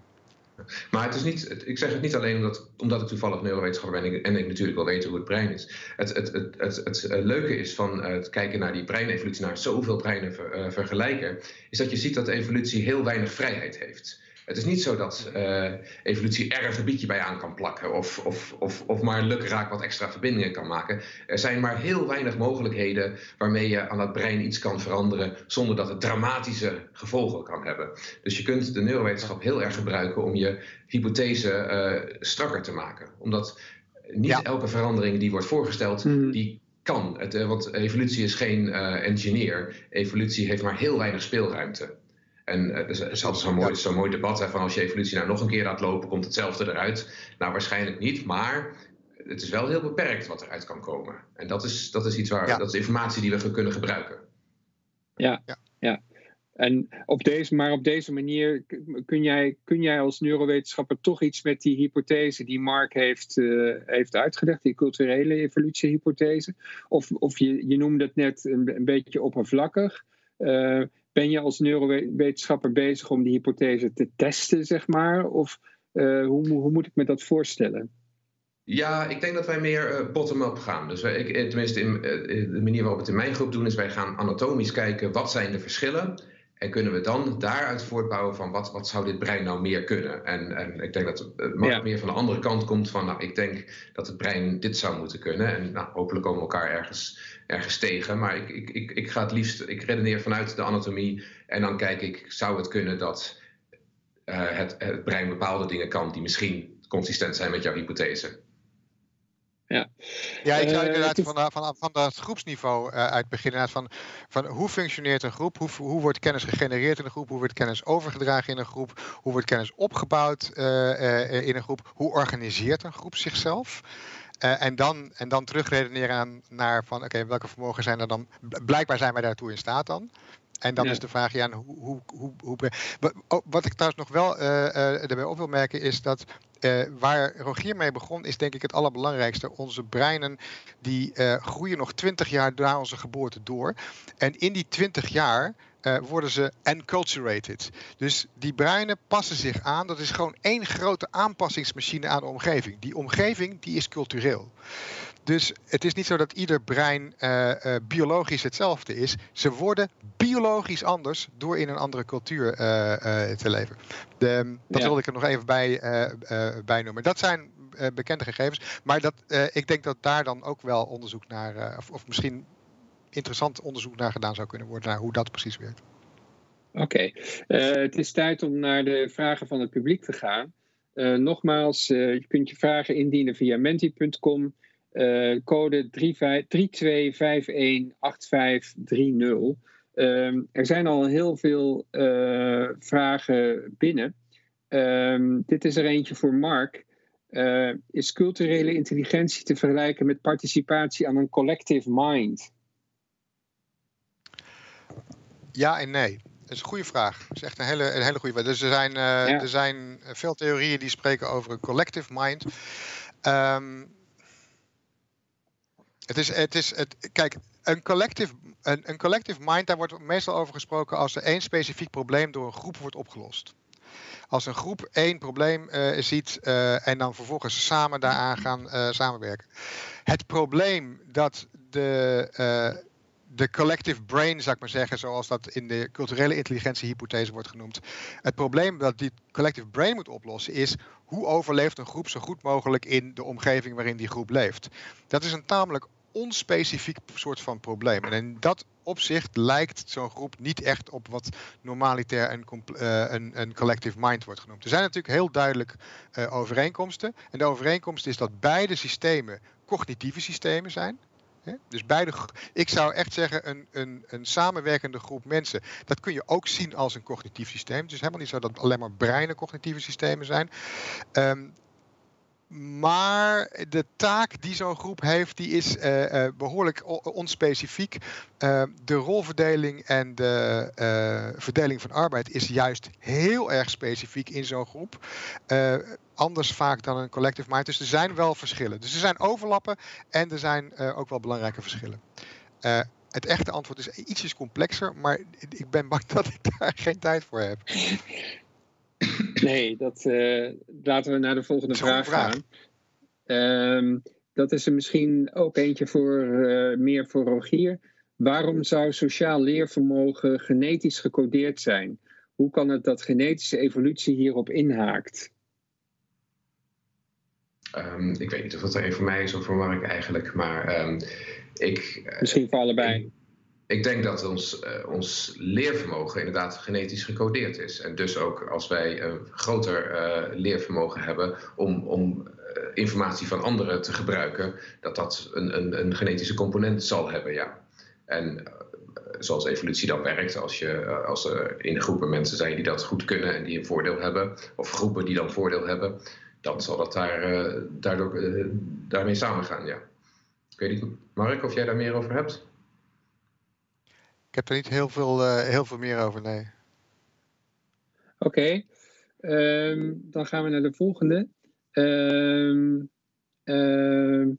Maar het is niet, ik zeg het niet alleen omdat, omdat ik toevallig neurowetenschapper ben en ik natuurlijk wel weet hoe het brein is. Het, het, het, het, het eh, leuke is van het kijken naar die breinevolutie, naar zoveel breinen uh, vergelijken, is dat je ziet dat de evolutie heel weinig vrijheid heeft. Het is niet zo dat uh, evolutie er een gebiedje bij aan kan plakken of, of, of, of maar lukraak wat extra verbindingen kan maken. Er zijn maar heel weinig mogelijkheden waarmee je aan het brein iets kan veranderen zonder dat het dramatische gevolgen kan hebben. Dus je kunt de neurowetenschap heel erg gebruiken om je hypothese uh, strakker te maken. Omdat niet ja. elke verandering die wordt voorgesteld, mm. die kan. Het, uh, want evolutie is geen engineer. Evolutie heeft maar heel weinig speelruimte. En uh, er is altijd zo'n mooi, zo mooi debat hè, van als je evolutie nou nog een keer laat lopen, komt hetzelfde eruit. Nou, waarschijnlijk niet, maar het is wel heel beperkt wat eruit kan komen. En dat is, dat is iets waar, dat is informatie die we kunnen gebruiken. Ja, ja. ja. En op deze, maar op deze manier kun jij, kun jij als neurowetenschapper toch iets met die hypothese die Mark heeft, uh, heeft uitgelegd, die culturele evolutiehypothese? Of, of je, je noemde het net een, een beetje oppervlakkig. Uh, ben je als neurowetenschapper bezig om die hypothese te testen, zeg maar? Of uh, hoe, hoe moet ik me dat voorstellen? Ja, ik denk dat wij meer bottom-up gaan. Dus wij, ik, tenminste, in, de manier waarop we het in mijn groep doen, is wij gaan anatomisch kijken wat zijn de verschillen. En kunnen we dan daaruit voortbouwen van wat, wat zou dit brein nou meer kunnen? En, en ik denk dat het ja. meer van de andere kant komt van, nou, ik denk dat het brein dit zou moeten kunnen. En nou, hopelijk komen we elkaar ergens, ergens tegen. Maar ik, ik, ik, ik ga het liefst, ik redeneer vanuit de anatomie. En dan kijk ik, zou het kunnen dat uh, het, het brein bepaalde dingen kan die misschien consistent zijn met jouw hypothese? Ja, ja ik zou uh, inderdaad van, van, van dat groepsniveau uit beginnen. Van, van hoe functioneert een groep? Hoe, hoe wordt kennis gegenereerd in een groep? Hoe wordt kennis overgedragen in een groep? Hoe wordt kennis opgebouwd uh, in een groep? Hoe organiseert een groep zichzelf? En, dan, en dan terugredeneren naar van oké, welke vermogen zijn er dan? Blijkbaar zijn wij daartoe in staat dan. En dan is de vraag, ja, hoe, hoe, hoe, hoe, oh, wat ik trouwens nog wel uh, uh, erbij op wil merken is dat uh, waar Rogier mee begon, is denk ik het allerbelangrijkste. Onze breinen die groeien nog 20 jaar na onze geboorte door. En in die 20 jaar worden ze enculturated. Dus die breinen passen zich aan. Dat is gewoon één grote aanpassingsmachine aan de omgeving. Die omgeving die is cultureel. Dus het is niet zo dat ieder brein uh, uh, biologisch hetzelfde is. Ze worden biologisch anders door in een andere cultuur te leven. De, dat ja. wilde ik er nog even bij, bij noemen. Dat zijn bekende gegevens. Maar dat, ik denk dat daar dan ook wel onderzoek naar, of, of, misschien interessant onderzoek naar gedaan zou kunnen worden, naar hoe dat precies werkt. Oké, okay. het is tijd om naar de vragen van het publiek te gaan. nogmaals, je kunt je vragen indienen via menti.com. Code 32518530. Uh, er zijn al heel veel vragen binnen. Uh, dit is er eentje voor Mark. Eh, is culturele intelligentie te vergelijken met participatie aan een collective mind? Ja en nee. Dat is een goede vraag. Dat is echt een hele, een hele goede vraag. Dus er zijn, ja. er zijn veel theorieën die spreken over een collective mind. Um, het is, het is, het, kijk, een collective, een, een collective mind, daar wordt meestal over gesproken als er één specifiek probleem door een groep wordt opgelost. Als een groep één probleem uh, ziet uh, en dan vervolgens samen daaraan gaan uh, samenwerken. Het probleem dat de, de collective brain, zou ik maar zeggen, zoals dat in de culturele intelligentiehypothese wordt genoemd. Het probleem dat die collective brain moet oplossen is hoe overleeft een groep zo goed mogelijk in de omgeving waarin die groep leeft. Dat is een tamelijk onspecifiek soort van probleem. En in dat opzicht lijkt zo'n groep niet echt op wat normalitair een, uh, een, een, collective mind wordt genoemd. Er zijn natuurlijk heel duidelijk uh, overeenkomsten. En de overeenkomst is dat beide systemen cognitieve systemen zijn. Dus beide, ik zou echt zeggen, een, een, een samenwerkende groep mensen, dat kun je ook zien als een cognitief systeem. Het is helemaal niet zo dat alleen maar breinen cognitieve systemen zijn. Um, maar de taak die zo'n groep heeft, die is uh, uh, behoorlijk onspecifiek. Uh, de rolverdeling en de verdeling van arbeid is juist heel erg specifiek in zo'n groep. anders vaak dan een collective mind. Dus er zijn wel verschillen. Dus er zijn overlappen en er zijn ook wel belangrijke verschillen. het echte antwoord is ietsjes complexer, maar ik ben bang dat ik daar geen tijd voor heb. Nee, dat, uh, laten we naar de volgende vraag, vraag, gaan. Um, dat is er misschien ook eentje voor uh, meer voor Rogier. Waarom zou sociaal leervermogen genetisch gecodeerd zijn? Hoe kan het dat genetische evolutie hierop inhaakt? Um, ik weet niet of dat er een voor mij is of voor Mark eigenlijk, maar um, ik. Misschien voor allebei. Ik denk dat ons, uh, ons leervermogen inderdaad genetisch gecodeerd is. En dus ook als wij een groter uh, leervermogen hebben om, om uh, informatie van anderen te gebruiken, dat dat een, een, een, genetische component zal hebben, ja. En zoals evolutie dan werkt. Als, je, als er in groepen mensen zijn die dat goed kunnen en die een voordeel hebben, of groepen die dan voordeel hebben, dan zal dat daar, daardoor, daarmee samengaan. Ja. Ik weet niet, Mark, of jij daar meer over hebt? Ik heb er niet heel veel, heel veel meer over, nee. Oké, ehm, dan gaan we naar de volgende. Ehm, ehm,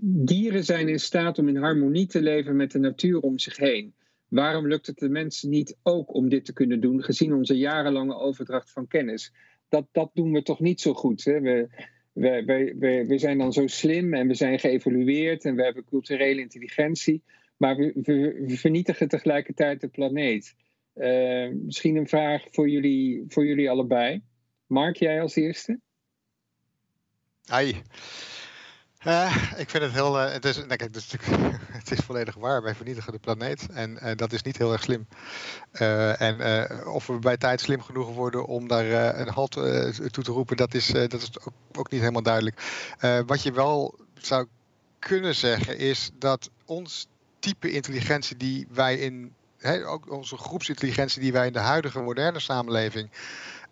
dieren zijn in staat om in harmonie te leven met de natuur om zich heen. Waarom lukt het de mensen niet ook om dit te kunnen doen, gezien onze jarenlange overdracht van kennis? Dat, dat doen we toch niet zo goed. Hè? We, we, we, we, zijn dan zo slim en we zijn geëvolueerd en we hebben culturele intelligentie, maar we, vernietigen tegelijkertijd de planeet. Uh, misschien een vraag voor jullie, voor jullie allebei. Mark, jij als eerste? Ai. Uh, ik vind het heel. Uh, het, is, nee, het, is, het is volledig waar. Wij vernietigen de planeet. En dat is niet heel erg slim. en of we bij tijd slim genoeg worden om daar een halt toe te roepen, dat is, dat is ook, ook niet helemaal duidelijk. wat je wel zou kunnen zeggen, is dat ons type intelligentie die wij in ook onze groepsintelligentie die wij in de huidige moderne samenleving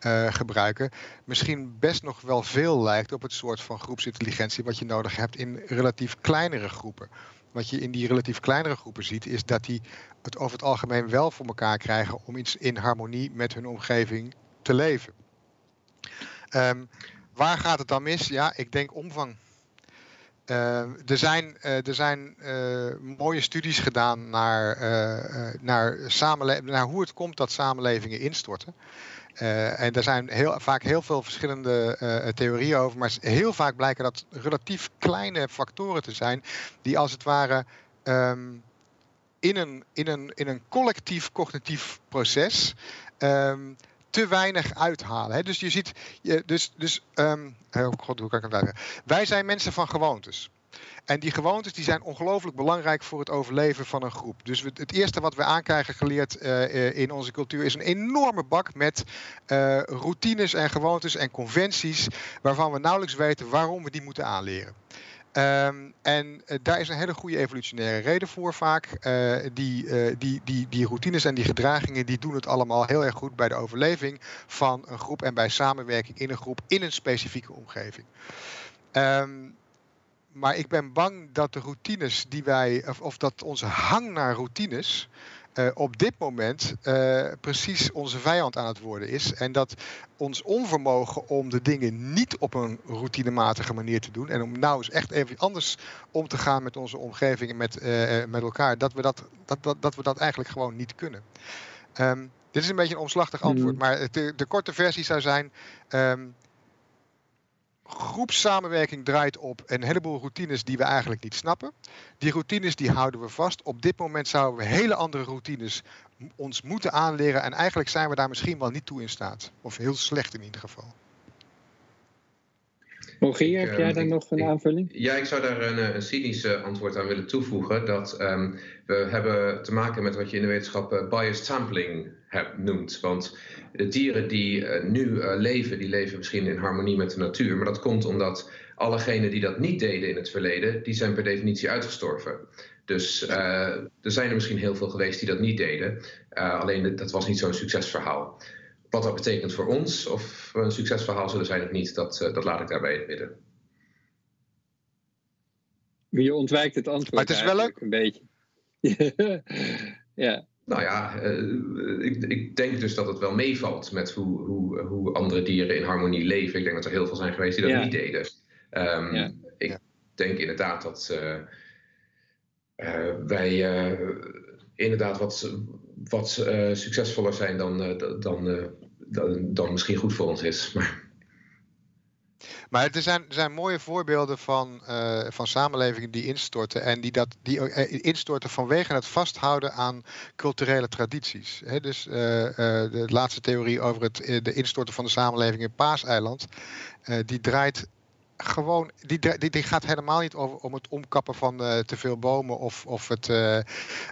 uh, gebruiken, misschien best nog wel veel lijkt op het soort van groepsintelligentie wat je nodig hebt in relatief kleinere groepen. Wat je in die relatief kleinere groepen ziet, is dat die het over het algemeen wel voor elkaar krijgen om iets in harmonie met hun omgeving te leven. Um, waar gaat het dan mis? Ja, ik denk omvang. Uh, er zijn, uh, er zijn uh, mooie studies gedaan naar, naar, naar hoe het komt dat samenlevingen instorten. en er zijn heel, vaak heel veel verschillende theorieën over, maar heel vaak blijken dat relatief kleine factoren te zijn die als het ware um, in, een, in, een, in een collectief cognitief proces um, te weinig uithalen. Hè? Dus je ziet, je, dus, dus um, oh god, hoe kan ik het? Wij zijn mensen van gewoontes. En die gewoontes die zijn ongelooflijk belangrijk voor het overleven van een groep. Dus het eerste wat we aankrijgen geleerd uh, in onze cultuur is een enorme bak met uh, routines en gewoontes en conventies waarvan we nauwelijks weten waarom we die moeten aanleren. Um, en uh, daar is een hele goede evolutionaire reden voor vaak. Uh, die, uh, die, die, die routines en die gedragingen die doen het allemaal heel erg goed bij de overleving van een groep en bij samenwerking in een groep in een specifieke omgeving. Um, maar ik ben bang dat de routines die wij, of dat onze hang naar routines, uh, op dit moment uh, precies onze vijand aan het worden is. En dat ons onvermogen om de dingen niet op een routinematige manier te doen. En om nou eens echt even anders om te gaan met onze omgeving en met, uh, met elkaar. Dat we dat, dat, dat, dat we dat eigenlijk gewoon niet kunnen. Um, dit is een beetje een omslachtig antwoord. Mm. Maar de, de, korte versie zou zijn. Um, groepssamenwerking draait op een heleboel routines die we eigenlijk niet snappen. Die routines die houden we vast. Op dit moment zouden we hele andere routines ons moeten aanleren. En eigenlijk zijn we daar misschien wel niet toe in staat. Of heel slecht in ieder geval. Rogier, heb jij daar nog een aanvulling? Ja, ik zou daar een, een cynisch antwoord aan willen toevoegen. Dat um, we hebben te maken met wat je in de wetenschap uh, biased sampling hebt, noemt. Want de dieren die uh, nu uh, leven, die leven misschien in harmonie met de natuur. Maar dat komt omdat allegenen die dat niet deden in het verleden, die zijn per definitie uitgestorven. Dus er zijn er misschien heel veel geweest die dat niet deden. alleen dat was niet zo'n succesverhaal. Wat dat betekent voor ons, of we een succesverhaal zullen zijn of niet, dat, uh, dat laat ik daarbij in het midden. Je ontwijkt het antwoord. Maar het is wel leuk. Een beetje. ja. Nou ja, uh, ik, ik, denk dus dat het wel meevalt met hoe, hoe, hoe andere dieren in harmonie leven. Ik denk dat er heel veel zijn geweest die dat ja. niet deden. Um, ja. Ik ja. denk inderdaad dat uh, wij inderdaad wat, wat succesvoller zijn dan, dan dan, dan misschien goed voor ons is. Maar... Er zijn, er zijn mooie voorbeelden van, van samenlevingen die instorten. En die, dat, die instorten vanwege het vasthouden aan culturele tradities. Dus de laatste theorie over het, de instorten van de samenleving in Paaseiland. die draait gewoon, die, die, die, gaat helemaal niet over, om het omkappen van uh, te veel bomen of, of het, uh, uh,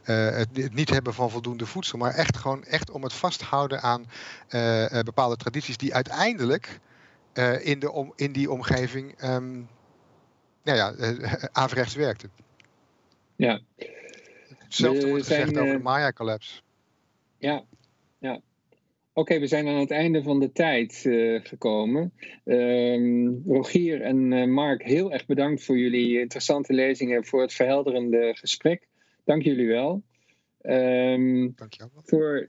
het, niet hebben van voldoende voedsel. Maar echt gewoon echt om het vasthouden aan bepaalde tradities die uiteindelijk in, de om, in die omgeving um, nou ja, averechts werkten. Ja. Hetzelfde wordt gezegd zijn, over de eh, Maya-collapse. Ja. Oké, we zijn aan het einde van de tijd eh, gekomen. Ehm, Rogier en eh, Mark, heel erg bedankt voor jullie interessante lezingen, voor het verhelderende gesprek. Dank jullie wel. Ehm, Dankjewel. voor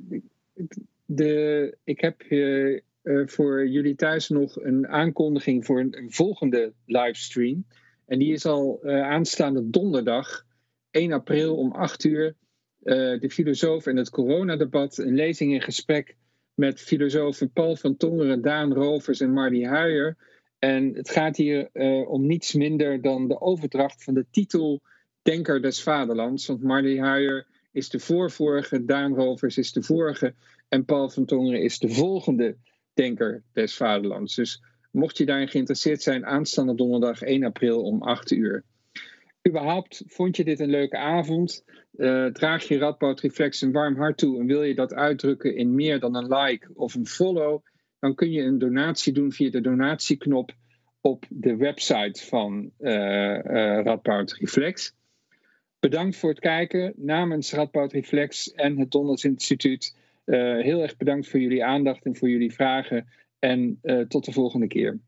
de, ik heb eh, voor jullie thuis nog een aankondiging voor een, een volgende livestream. En die is al aanstaande donderdag, 1 april om 8 uur. De filosoof en het coronadebat, een lezing in gesprek met filosofen Paul van Tongeren, Daan Rovers en Marty Huijer. En het gaat hier eh, om niets minder dan de overdracht van de titel Denker des Vaderlands. Want Marty Huijer is de voorvorige, Daan Rovers is de vorige en Paul van Tongeren is de volgende Denker des Vaderlands. Dus mocht je daarin geïnteresseerd zijn, aanstaande donderdag 1 april om 8 uur. Überhaupt vond je dit een leuke avond? Eh, draag je Radboud Reflex een warm hart toe en wil je dat uitdrukken in meer dan een like of een follow? Dan kun je een donatie doen via de donatieknop op de website van uh, Radboud Reflex. Bedankt voor het kijken namens Radboud Reflex en het Donders Instituut. Heel erg bedankt voor jullie aandacht en voor jullie vragen. En tot de volgende keer.